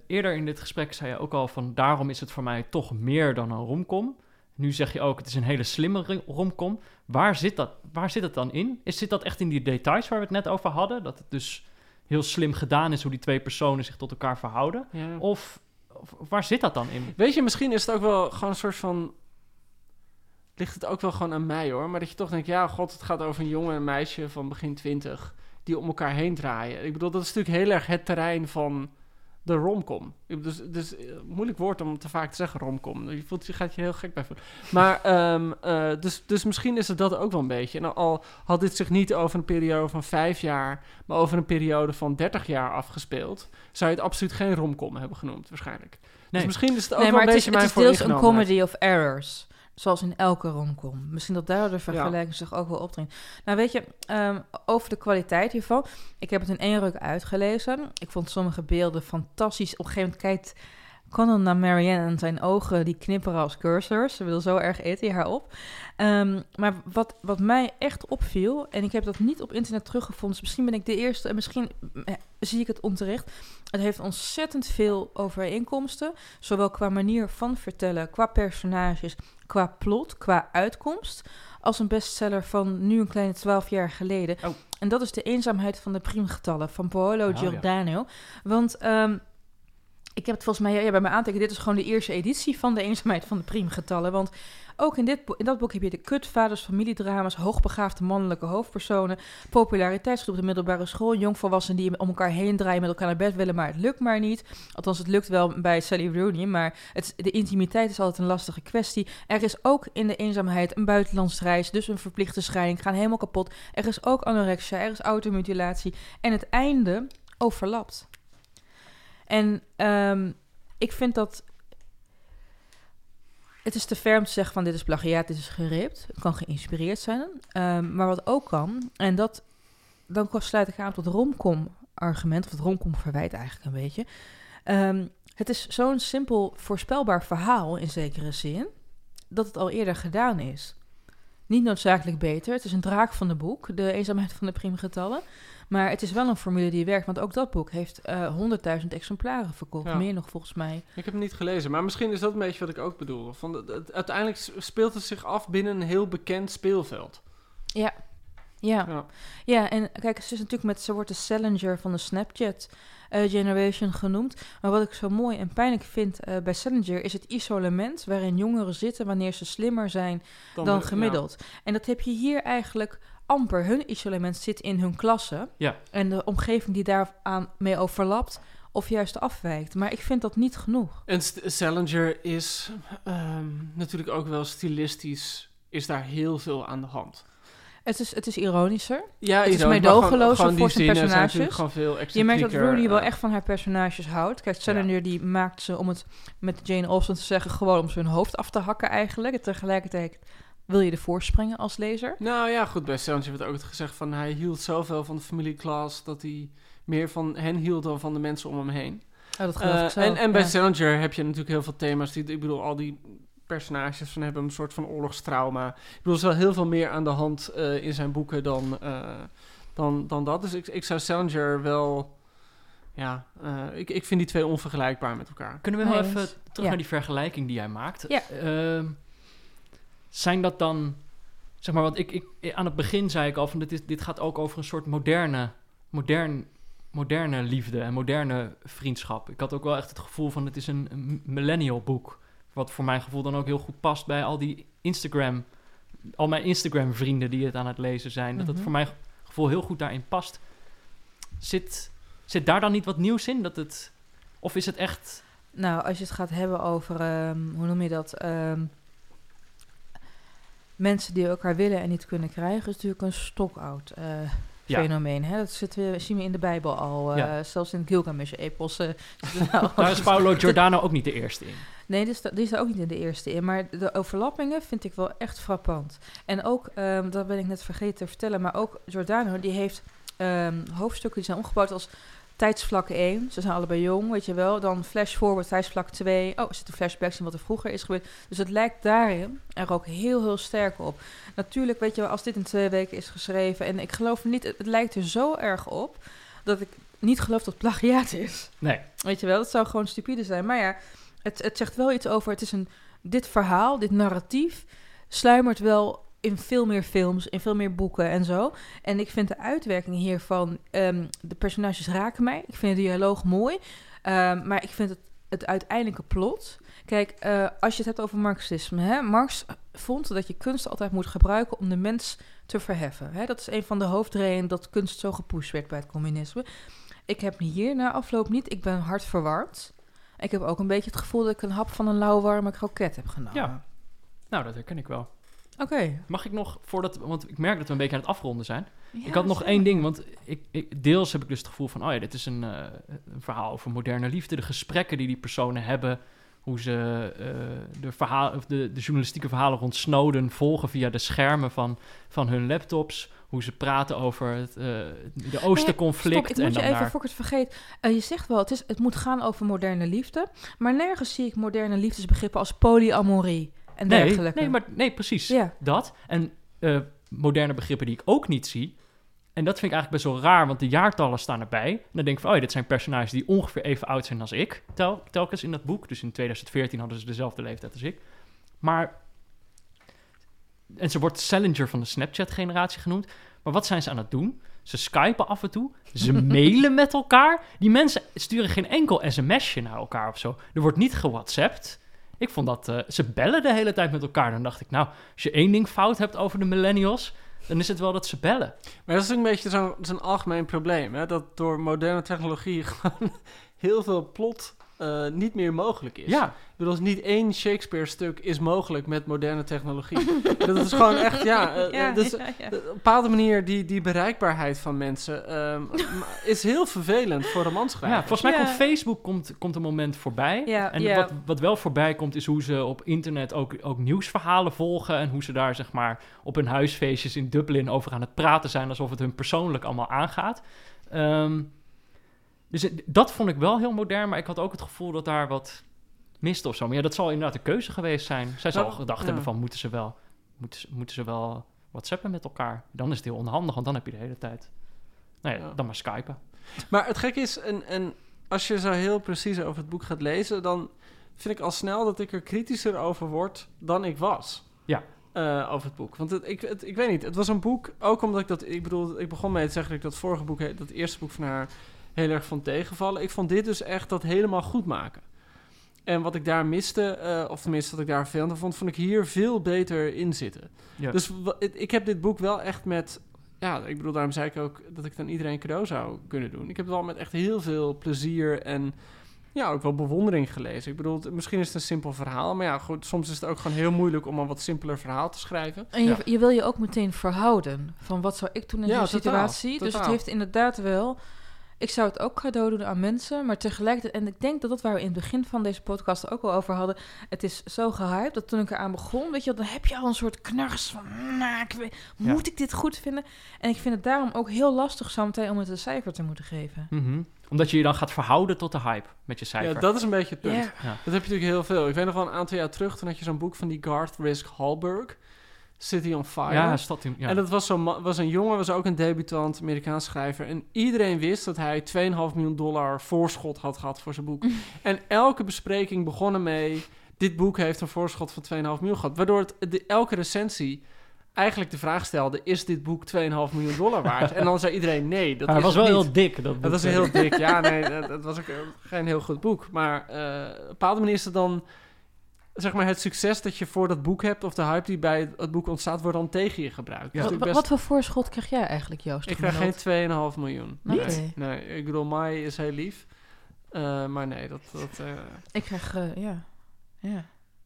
Eerder in dit gesprek zei je ook al van daarom is het voor mij toch meer dan een romcom. Nu zeg je ook het is een hele slimme romcom. Waar zit dat? Waar zit het dan in? Is zit dat echt in die details waar we het net over hadden? Dat het dus heel slim gedaan is hoe die twee personen zich tot elkaar verhouden? ja. Of, of waar zit dat dan in? Weet je, misschien is het ook wel gewoon een soort van... Ligt het ook wel gewoon aan mij hoor. Maar dat je toch denkt, ja god, het gaat over een jongen en een meisje van begin twintig... die om elkaar heen draaien. Ik bedoel, dat is natuurlijk heel erg het terrein van de romcom. Dus, dus eh, moeilijk woord om te vaak te zeggen romcom. Je, voelt, je gaat je heel gek bij voelen. Maar, ehm, eh, dus, dus misschien is het dat ook wel een beetje. En al had dit zich niet over een periode van vijf jaar... maar over een periode van dertig jaar afgespeeld... zou je het absoluut geen romcom hebben genoemd, waarschijnlijk. Dus Nee. misschien is het ook Nee, wel maar een het is, beetje het mijn is deels een comedy of errors. Zoals in elke romcom. Misschien dat daar de vergelijking zich ook wel opdringt. Nou, weet je, ehm, over de kwaliteit hiervan. Ik heb het in één ruk uitgelezen. Ik vond sommige beelden fantastisch. Op een gegeven moment kijkt Conan naar Marianne en zijn ogen die knipperen als cursors. Ze wil zo erg eten hij haar op. Ehm, maar wat, wat mij echt opviel, en ik heb dat niet op internet teruggevonden, dus misschien ben ik de eerste en misschien eh, zie ik het onterecht. Het heeft ontzettend veel overeenkomsten, zowel qua manier van vertellen, qua personages, qua plot, qua uitkomst, als een bestseller van nu een kleine twaalf jaar geleden. Oh. En dat is de eenzaamheid van de priemgetallen van Paolo Oh, ja. Giordano. Want ehm, ik heb het volgens mij ja, bij mijn aantekening. Dit is gewoon de eerste editie van de eenzaamheid van de priemgetallen. Want ook in, dit, in dat boek heb je de kutvaders, familiedrama's, hoogbegaafde mannelijke hoofdpersonen, populariteitsgroep op de middelbare school, jongvolwassenen die om elkaar heen draaien, met elkaar naar bed willen, maar het lukt maar niet. Althans, het lukt wel bij Sally Rooney, maar het, de intimiteit is altijd een lastige kwestie. Er is ook in de eenzaamheid een buitenlandsreis, dus een verplichte scheiding, gaan helemaal kapot. Er is ook anorexia, er is automutilatie en het einde overlapt. En ehm, ik vind dat. Het is te ver te zeggen van dit is plagiaat, dit is geript. Het kan geïnspireerd zijn. Ehm, maar wat ook kan, en dat, dan sluit ik aan het romcom-argument, of het romcom-verwijt eigenlijk een beetje. Ehm, het is zo'n simpel voorspelbaar verhaal in zekere zin, dat het al eerder gedaan is. Niet noodzakelijk beter. Het is een draak van de boek, de eenzaamheid van de priemgetallen. Maar het is wel een formule die werkt, want ook dat boek heeft eh 100.000 exemplaren verkocht. Ja. Meer nog volgens mij. Ik heb het niet gelezen, maar misschien is dat een beetje wat ik ook bedoel. Van, het- uiteindelijk speelt het zich af binnen een heel bekend speelveld. Ja. Ja. Ja. ja, en kijk, ze is natuurlijk met, ze wordt de Salinger van de Snapchat eh, generation genoemd. Maar wat ik zo mooi en pijnlijk vind eh, bij Salinger is het isolement waarin jongeren zitten wanneer ze slimmer zijn dan, de- gemiddeld. En dat heb je hier eigenlijk amper. Hun isolement zit in hun klasse Ja. en de omgeving die daar aan mee overlapt of juist afwijkt. Maar ik vind dat niet genoeg. En Salinger is ehm, natuurlijk ook wel stilistisch, is daar heel veel aan de hand. Het is, het is ironischer. Ja, Het is gewoon voor zijn personages. Veel Je merkt dat Rooney wel eh, echt van haar personages houdt. Kijk, Salinger die maakt ze, om het met Jane Austen te zeggen, gewoon om ze hun hoofd af te hakken eigenlijk. En tegelijkertijd wil je ervoor springen als lezer. Nou ja, goed, bij Salinger werd ook gezegd van hij hield zoveel van de familie Klaas dat hij meer van hen hield dan van de mensen om hem heen. Oh, dat geloof Eh, ik zo. en, en bij ja. Salinger heb je natuurlijk heel veel thema's. Die, ik bedoel, al die personages van hebben een soort van oorlogstrauma. Ik bedoel, er is wel heel veel meer aan de hand eh, in zijn boeken dan, eh, dan, dan dat. Dus ik, ik zou Salinger wel... Ja, eh, ik, ik vind die twee onvergelijkbaar met elkaar. Kunnen we wel Nee, even terug Ja. naar die vergelijking die jij maakt? Ja. Zijn dat dan, zeg maar, want ik, ik, aan het begin zei ik al van dit, is, dit gaat ook over een soort moderne, modern, moderne liefde en moderne vriendschap. Ik had ook wel echt het gevoel van het is een, een millennial boek. Wat voor mijn gevoel dan ook heel goed past bij al die Instagram, al mijn Instagram vrienden die het aan het lezen zijn. Dat het Mhm. voor mijn gevoel heel goed daarin past. Zit, zit daar dan niet wat nieuws in? Dat het, of is het echt... Nou, als je het gaat hebben over, ehm, hoe noem je dat? Ehm, mensen die elkaar willen en niet kunnen krijgen, is natuurlijk een stokoud eh, Ja. fenomeen. Hè? Dat zitten we, zien we in de Bijbel al. eh, Ja. Zelfs in Gilgamesh-epos. eh, zit nou Daar is Paolo Giordano ook niet de eerste in. Nee, die staat, die staat ook niet in de eerste in. Maar de overlappingen vind ik wel echt frappant. En ook, ehm, dat ben ik net vergeten te vertellen, maar ook Giordano, die heeft ehm, hoofdstukken die zijn omgebouwd als tijdsvlak 1. Ze zijn allebei jong, weet je wel. Dan flash forward, tijdsvlak 2. Oh, er zitten flashbacks in wat er vroeger is gebeurd. Dus het lijkt daarin er ook heel, heel sterk op. Natuurlijk, weet je wel, als dit in twee weken is geschreven... en ik geloof niet, het, het lijkt er zo erg op... dat ik niet geloof dat het plagiaat is. Nee. Weet je wel, dat zou gewoon stupide zijn. Maar ja, het, het zegt wel iets over... Het is een, dit verhaal, dit narratief... sluimert wel in veel meer films, in veel meer boeken en zo. En ik vind de uitwerking hiervan... ehm, de personages raken mij. Ik vind de dialoog mooi. Ehm, maar ik vind het, het uiteindelijke plot... Kijk, eh, als je het hebt over marxisme... Hè, Marx vond dat je kunst altijd moet gebruiken... om de mens te verheffen. Hè? Dat is een van de hoofdredenen dat kunst zo gepusht werd bij het communisme. Ik heb hier na afloop niet... Ik ben hard verward. Ik heb ook een beetje het gevoel dat ik een hap van een lauwwarme kroket heb genomen. Ja. Nou, dat herken ik wel. Oké. Mag ik nog, voordat, want ik merk dat we een beetje aan het afronden zijn. Ja, ik had nog één ding, want ik, ik, deels heb ik dus het gevoel van, oh ja, dit is een, eh, een verhaal over moderne liefde. De gesprekken die die personen hebben, hoe ze eh, de, verhaal, of de, de journalistieke verhalen rond Snowden volgen via de schermen van, van hun laptops. Hoe ze praten over het uh, de Oosterconflict. Stop, ik moet en je even, voor ik het vergeet. Eh, je zegt wel, het, is, het moet gaan over moderne liefde. Maar nergens zie ik moderne liefdesbegrippen als polyamorie en nee, dergelijke. nee, maar, nee, precies. Ja. Dat. En eh, moderne begrippen die ik ook niet zie. En dat vind ik eigenlijk best wel raar, want de jaartallen staan erbij. En dan denk ik van, oh ja, dit zijn personages die ongeveer even oud zijn als ik. Tel, telkens in dat boek. Dus in 2014 hadden ze dezelfde leeftijd als ik. Maar... En ze wordt Salinger van de Snapchat-generatie genoemd. Maar wat zijn ze aan het doen? Ze skypen af en toe. Ze mailen met elkaar. Die mensen sturen geen enkel sms'je naar elkaar of zo. Er wordt niet gewhatsappt. Ik vond dat... eh, ze bellen de hele tijd met elkaar. Dan dacht ik, nou, als je één ding fout hebt over de millennials... dan is het wel dat ze bellen. Maar dat is een beetje zo'n algemeen probleem. Hè? Dat door moderne technologie gewoon heel veel plot eh, niet meer mogelijk is. Ja. Ik bedoel, niet één Shakespeare-stuk is mogelijk met moderne technologie. dat is gewoon echt, ja... eh, Ja, dus, ja, ja. Op een bepaalde manier, die, die bereikbaarheid van mensen... ehm, is heel vervelend voor romanschrijvers. Ja, volgens mij Ja. komt Facebook komt, komt een moment voorbij. Ja, en ja. Wat, wat wel voorbij komt, is hoe ze op internet ook, ook nieuwsverhalen volgen. En hoe ze daar, zeg maar, op hun huisfeestjes in Dublin over aan het praten zijn. Alsof het hun persoonlijk allemaal aangaat. Ehm, dus dat vond ik wel heel modern. Maar ik had ook het gevoel dat daar wat mist of zo. Maar ja, dat zal inderdaad een keuze geweest zijn. Zij zal Nou, gedacht ja. hebben van, moeten ze wel... Moeten ze, moeten ze wel whatsappen met elkaar? Dan is het heel onhandig, want dan heb je de hele tijd... Nou ja, Ja. dan maar skypen. Maar het gekke is, en, en als je zo heel precies over het boek gaat lezen, dan vind ik al snel dat ik er kritischer over word dan ik was. Ja. eh, over het boek. Want het, ik, het, ik weet niet, het was een boek, ook omdat ik dat, ik bedoel, ik begon mee te zeggen dat ik dat vorige boek, dat eerste boek van haar, heel erg vond tegenvallen. Ik vond dit dus echt dat helemaal goed maken. En wat ik daar miste, eh, of tenminste wat ik daar veel aan vond, vond ik hier veel beter in zitten. Ja. Dus ik heb dit boek wel echt met ja, ik bedoel, daarom zei ik ook dat ik het aan iedereen cadeau zou kunnen doen. Ik heb het wel met echt heel veel plezier en ja, ook wel bewondering gelezen. Ik bedoel, misschien is het een simpel verhaal, maar ja, goed, soms is het ook gewoon heel moeilijk om een wat simpeler verhaal te schrijven. En je, Ja. je wil je ook meteen verhouden van wat zou ik doen in Ja, totaal, situatie. Dus het heeft inderdaad wel... Ik zou het ook cadeau doen aan mensen, maar tegelijkertijd... En ik denk dat dat waar we in het begin van deze podcast ook al over hadden... Het is zo gehyped dat toen ik eraan begon, weet je wel, dan heb je al een soort knars van... Nou, ik weet, Ja. moet ik dit goed vinden? En ik vind het daarom ook heel lastig zometeen om het een cijfer te moeten geven. Mhm. Omdat je je dan gaat verhouden tot de hype met je cijfer. Ja, dat is een beetje het punt. Ja. Dat heb je natuurlijk heel veel. Ik weet nog wel een aantal jaar terug, toen had je zo'n boek van die Garth Risk Hallberg, City on Fire. Ja, stad in, ja. En dat was, ma- was een jongen, was ook een debutant, Amerikaans schrijver. En iedereen wist dat hij 2,5 miljoen dollar voorschot had gehad voor zijn boek. en elke bespreking begon ermee... dit boek heeft een voorschot van 2,5 miljoen gehad. Waardoor het, de, elke recensie eigenlijk de vraag stelde... is dit boek 2,5 miljoen dollar waard? en dan zei iedereen nee, dat Maar is was wel niet. heel dik. Dat, boek, was eh. heel dik, ja, nee, dat, dat was ook eh, geen heel goed boek. Maar eh, op een bepaalde manier is het dan, zeg maar, het succes dat je voor dat boek hebt, of de hype die bij het, boek ontstaat, wordt dan tegen je gebruikt. Ja. Dus Wat, ik, best- wat voor voorschot krijg jij eigenlijk, Joost? ik krijg geen 2,5 miljoen. Niet? Nee, nee, ik bedoel, Mai is heel lief. Eh, maar nee, dat... dat eh, Ik krijg, eh, ja. Ja.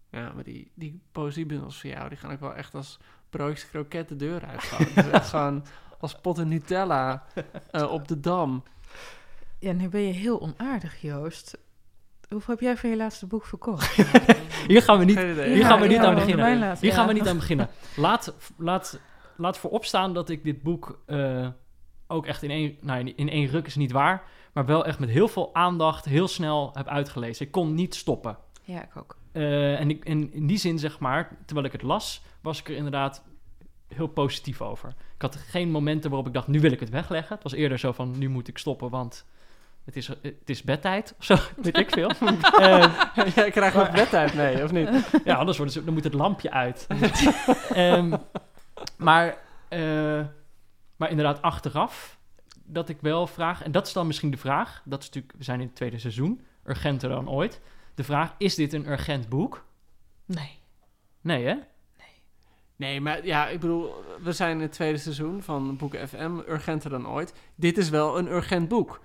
Ja, maar die, die poëziebundels van jou, die gaan ook wel echt als broodjes kroket de deur uit. echt gewoon als potten Nutella eh, op de dam. Ja, nu ben je heel onaardig, Joost. Hoeveel heb jij van je laatste boek verkocht? Hier gaan we niet, hier Ja, gaan we niet aan beginnen. laatste- Hier gaan we niet aan beginnen. Laat, laat, laat voorop staan dat ik dit boek eh, ook echt in één, nou, in één ruk is niet waar, maar wel echt met heel veel aandacht heel snel heb uitgelezen. Ik kon niet stoppen. Ja, ik ook. Eh, en, ik, en in die zin, zeg maar, terwijl ik het las, was ik er inderdaad heel positief over. Ik had geen momenten waarop ik dacht, nu wil ik het wegleggen. Het was eerder zo van, nu moet ik stoppen, want het is, het is bedtijd. Of zo, weet ik veel. Eh, Jij krijgt nog bedtijd mee, of niet? ja, anders wordt het, dan moet het lampje uit. Ehm, maar, eh, maar inderdaad, achteraf dat ik wel vraag, en dat is dan misschien de vraag, dat is natuurlijk, we zijn in het tweede seizoen, urgenter dan ooit. De vraag, is dit een urgent boek? Nee. Nee, hè? Nee, maar ja, ik bedoel, we zijn in het tweede seizoen van Boeken FM, urgenter dan ooit. Dit is wel een urgent boek.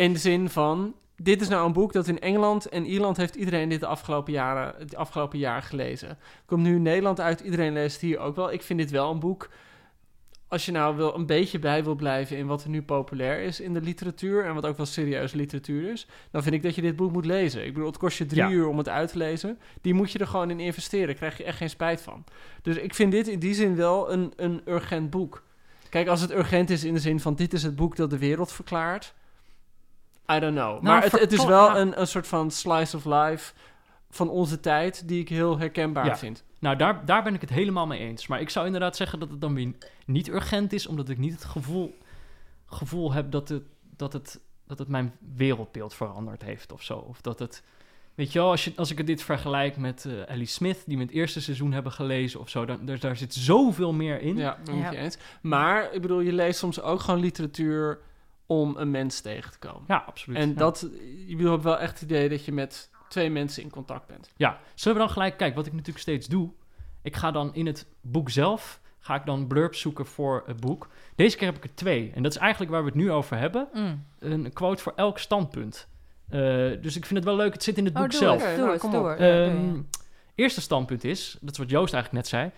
In de zin van, dit is nou een boek dat in Engeland en Ierland heeft iedereen dit de afgelopen jaren, het afgelopen jaar gelezen. Komt nu in Nederland uit, iedereen leest hier ook wel. Ik vind dit wel een boek, als je nou wel een beetje bij wil blijven in wat er nu populair is in de literatuur en wat ook wel serieuze literatuur is, dan vind ik dat je dit boek moet lezen. Ik bedoel, het kost je drie Ja. uur om het uit te lezen. Die moet je er gewoon in investeren. Daar krijg je echt geen spijt van. Dus ik vind dit in die zin wel een, een urgent boek. Kijk, als het urgent is in de zin van dit is het boek dat de wereld verklaart. I don't know. maar het, het is wel een, een soort van slice of life van onze tijd die ik heel herkenbaar Ja. vind. Nou, daar, daar ben ik het helemaal mee eens. Maar ik zou inderdaad zeggen dat het dan weer niet urgent is, omdat ik niet het gevoel, gevoel heb dat het, dat, het, dat het mijn wereldbeeld veranderd heeft of zo. Of dat het, weet je wel, als, je, als ik dit vergelijk met eh Ellie Smith, die we het eerste seizoen hebben gelezen of zo, dan, daar, daar zit zoveel meer in. Ja, ben ik Ja. met je eens. Maar ik bedoel, je leest soms ook gewoon literatuur om een mens tegen te komen. Ja, absoluut. En Ja. dat, je bedoel, heb wel echt het idee dat je met twee mensen in contact bent. Ja, zullen we dan gelijk, kijk, wat ik natuurlijk steeds doe. Ik ga dan in het boek zelf, ga ik dan blurbs zoeken voor het boek. Deze keer heb ik er twee. En dat is eigenlijk waar we het nu over hebben. Mm. Een quote voor elk standpunt. Eh, dus ik vind het wel leuk, het zit in het Oh, boek doe zelf. het, Oké, doe nou, het, kom op. doe Ehm, je. eerste standpunt is, dat is wat Joost eigenlijk net zei.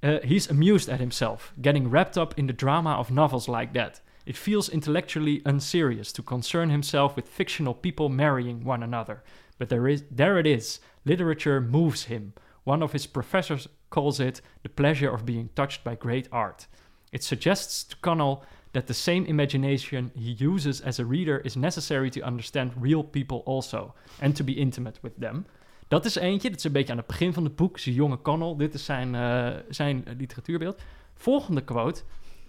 He, uh, he's amused at himself, getting wrapped up in the drama of novels like that. It feels intellectually unserious to concern himself with fictional people marrying one another. But there, is, there it is. Literature moves him. One of his professors calls it the pleasure of being touched by great art. It suggests to Connell that the same imagination he uses as a reader is necessary to understand real people also, and to be intimate with them. Dat is eentje, dat is een beetje aan het begin van het boek. Is een jonge Connell, dit is zijn, eh, zijn literatuurbeeld. Volgende quote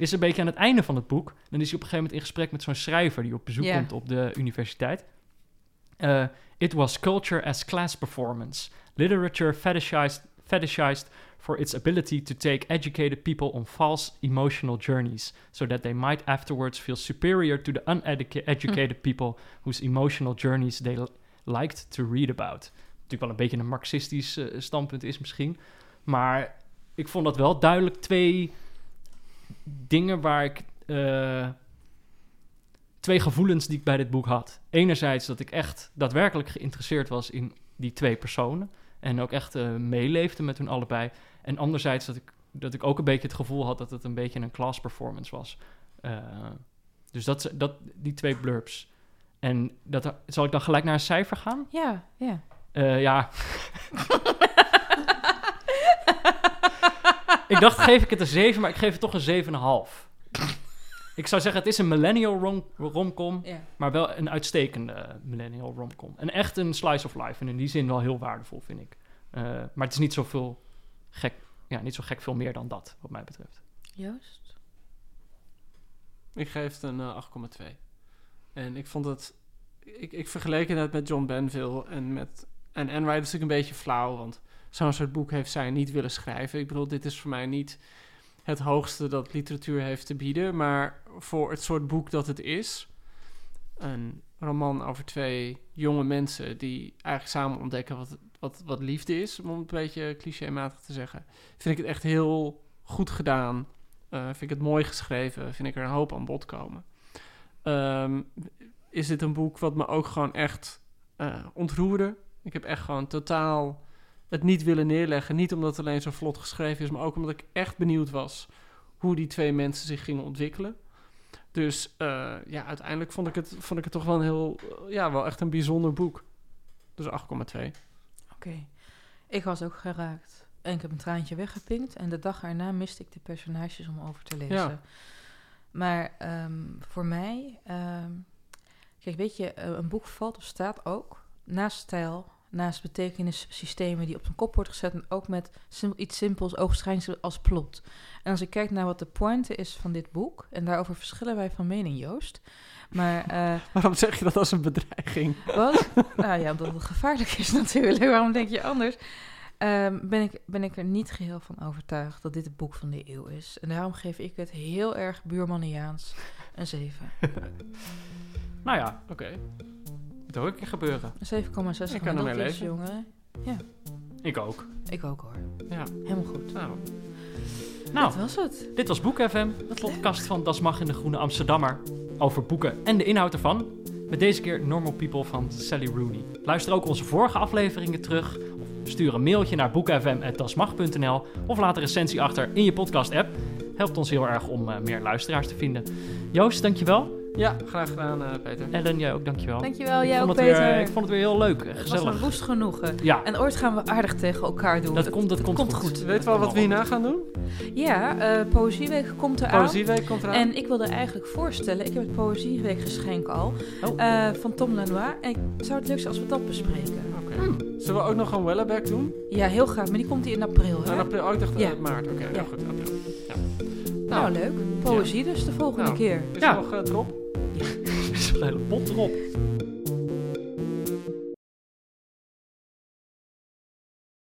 is een beetje aan het einde van het boek. Dan is hij op een gegeven moment in gesprek met zo'n schrijver die op bezoek komt op de universiteit. Uh, it was culture as class performance. Literature fetishized, fetishized for its ability to take educated people on false emotional journeys, so that they might afterwards feel superior to the uneducated people whose emotional journeys they li- liked to read about. Natuurlijk wel een beetje een marxistisch eh, standpunt is misschien, maar ik vond dat wel duidelijk twee dingen waar ik eh, twee gevoelens die ik bij dit boek had. Enerzijds dat ik echt daadwerkelijk geïnteresseerd was in die twee personen. En ook echt eh, meeleefde met hun allebei. En anderzijds dat ik, dat ik ook een beetje het gevoel had dat het een beetje een class performance was. Eh, dus dat, dat, die twee blurbs. En dat, zal ik dan gelijk naar een cijfer gaan? Ja, ja. Ja. ik dacht, geef ik het een 7, maar ik geef het toch een 7,5. ik zou zeggen, het is een millennial rom- romcom, maar wel een uitstekende millennial romcom. En echt een slice of life. En in die zin wel heel waardevol, vind ik. Eh, maar het is niet zoveel gek, ja, niet zo gek veel meer dan dat, wat mij betreft. Joost? Ik geef het een eh, 8,2. En ik vond het... Ik, ik vergeleek het net met John Benville en met... En is natuurlijk een beetje flauw, want zo'n soort boek heeft zij niet willen schrijven. Ik bedoel, dit is voor mij niet het hoogste dat literatuur heeft te bieden, maar voor het soort boek dat het is, een roman over twee jonge mensen die eigenlijk samen ontdekken wat, wat, wat liefde is, om het een beetje clichématig te zeggen, vind ik het echt heel goed gedaan. Eh, vind ik het mooi geschreven, vind ik er een hoop aan bod komen. Ehm, is dit een boek wat me ook gewoon echt eh, ontroerde. Ik heb echt gewoon totaal het niet willen neerleggen. Niet omdat het alleen zo vlot geschreven is, maar ook omdat ik echt benieuwd was hoe die twee mensen zich gingen ontwikkelen. Dus eh, ja, uiteindelijk vond ik, het, vond ik het toch wel een heel, eh, ja, wel echt een bijzonder boek. Dus 8,2. Oké. Ik was ook geraakt. En ik heb een traantje weggepinkt. En de dag erna miste ik de personages om over te lezen. Ja. Maar ehm, voor mij... ehm, kijk, weet je, eh, een boek valt of staat ook... naast stijl, naast betekenissystemen die op zijn kop wordt gezet... en ook met sim- iets simpels, oogschijnsel als plot. En als ik kijk naar wat de pointe is van dit boek... en daarover verschillen wij van mening, Joost... Maar eh, Waarom zeg je dat als een bedreiging? wat? nou ja, omdat het gevaarlijk is natuurlijk. Waarom denk je anders? Ehm, ben, ik, ben ik er niet geheel van overtuigd dat dit het boek van de eeuw is. En daarom geef ik het heel erg buurmanniaans een 7. Nou ja, Oké. Moet ook een keer gebeuren. Een 7,6 Ik kan ermee is, leven. jongen. Ja, Ik ook. ik ook hoor. Ja. Helemaal goed. Nou, Nou, Dat was het. dit was Boek FM, de podcast van Das Mag in de Groene Amsterdammer. Over boeken en de inhoud ervan. Met deze keer Normal People van Sally Rooney. Luister ook onze vorige afleveringen terug. Of stuur een mailtje naar boekfm.dasmag.nl. Of laat een recensie achter in je podcast-app. Helpt ons heel erg om eh, meer luisteraars te vinden. Joost, dankjewel. Ja, graag gedaan, eh, Peter. Ellen, jij ook dankjewel. Dankjewel, jij ik, ook vond het weer, Peter. ik vond het weer heel leuk en Het was een gezellig. woest genoegen. Ja, En ooit gaan we aardig tegen elkaar doen. dat Het- komt, dat komt, komt goed. goed. Weet je wel wat we hierna gaan doen? Ja, eh Poëzieweek komt eraan. Poëzieweek komt eraan. En ik wilde eigenlijk voorstellen, ik heb het Poëzieweek geschenk al, Oh. eh, van Tom Lanois. En ik zou het leuk zijn als we dat bespreken. Oké. Zullen we ook nog een Welleback doen? Ja, heel graag, maar die komt in april. Hè? In april, oh, ik dacht Ja. maart. Oké, Ja. heel goed. April. Ja. Nou, leuk. Poëzie dus de volgende Nou. keer. Is Ja. er nog eh, drop? Er is een hele pot erop.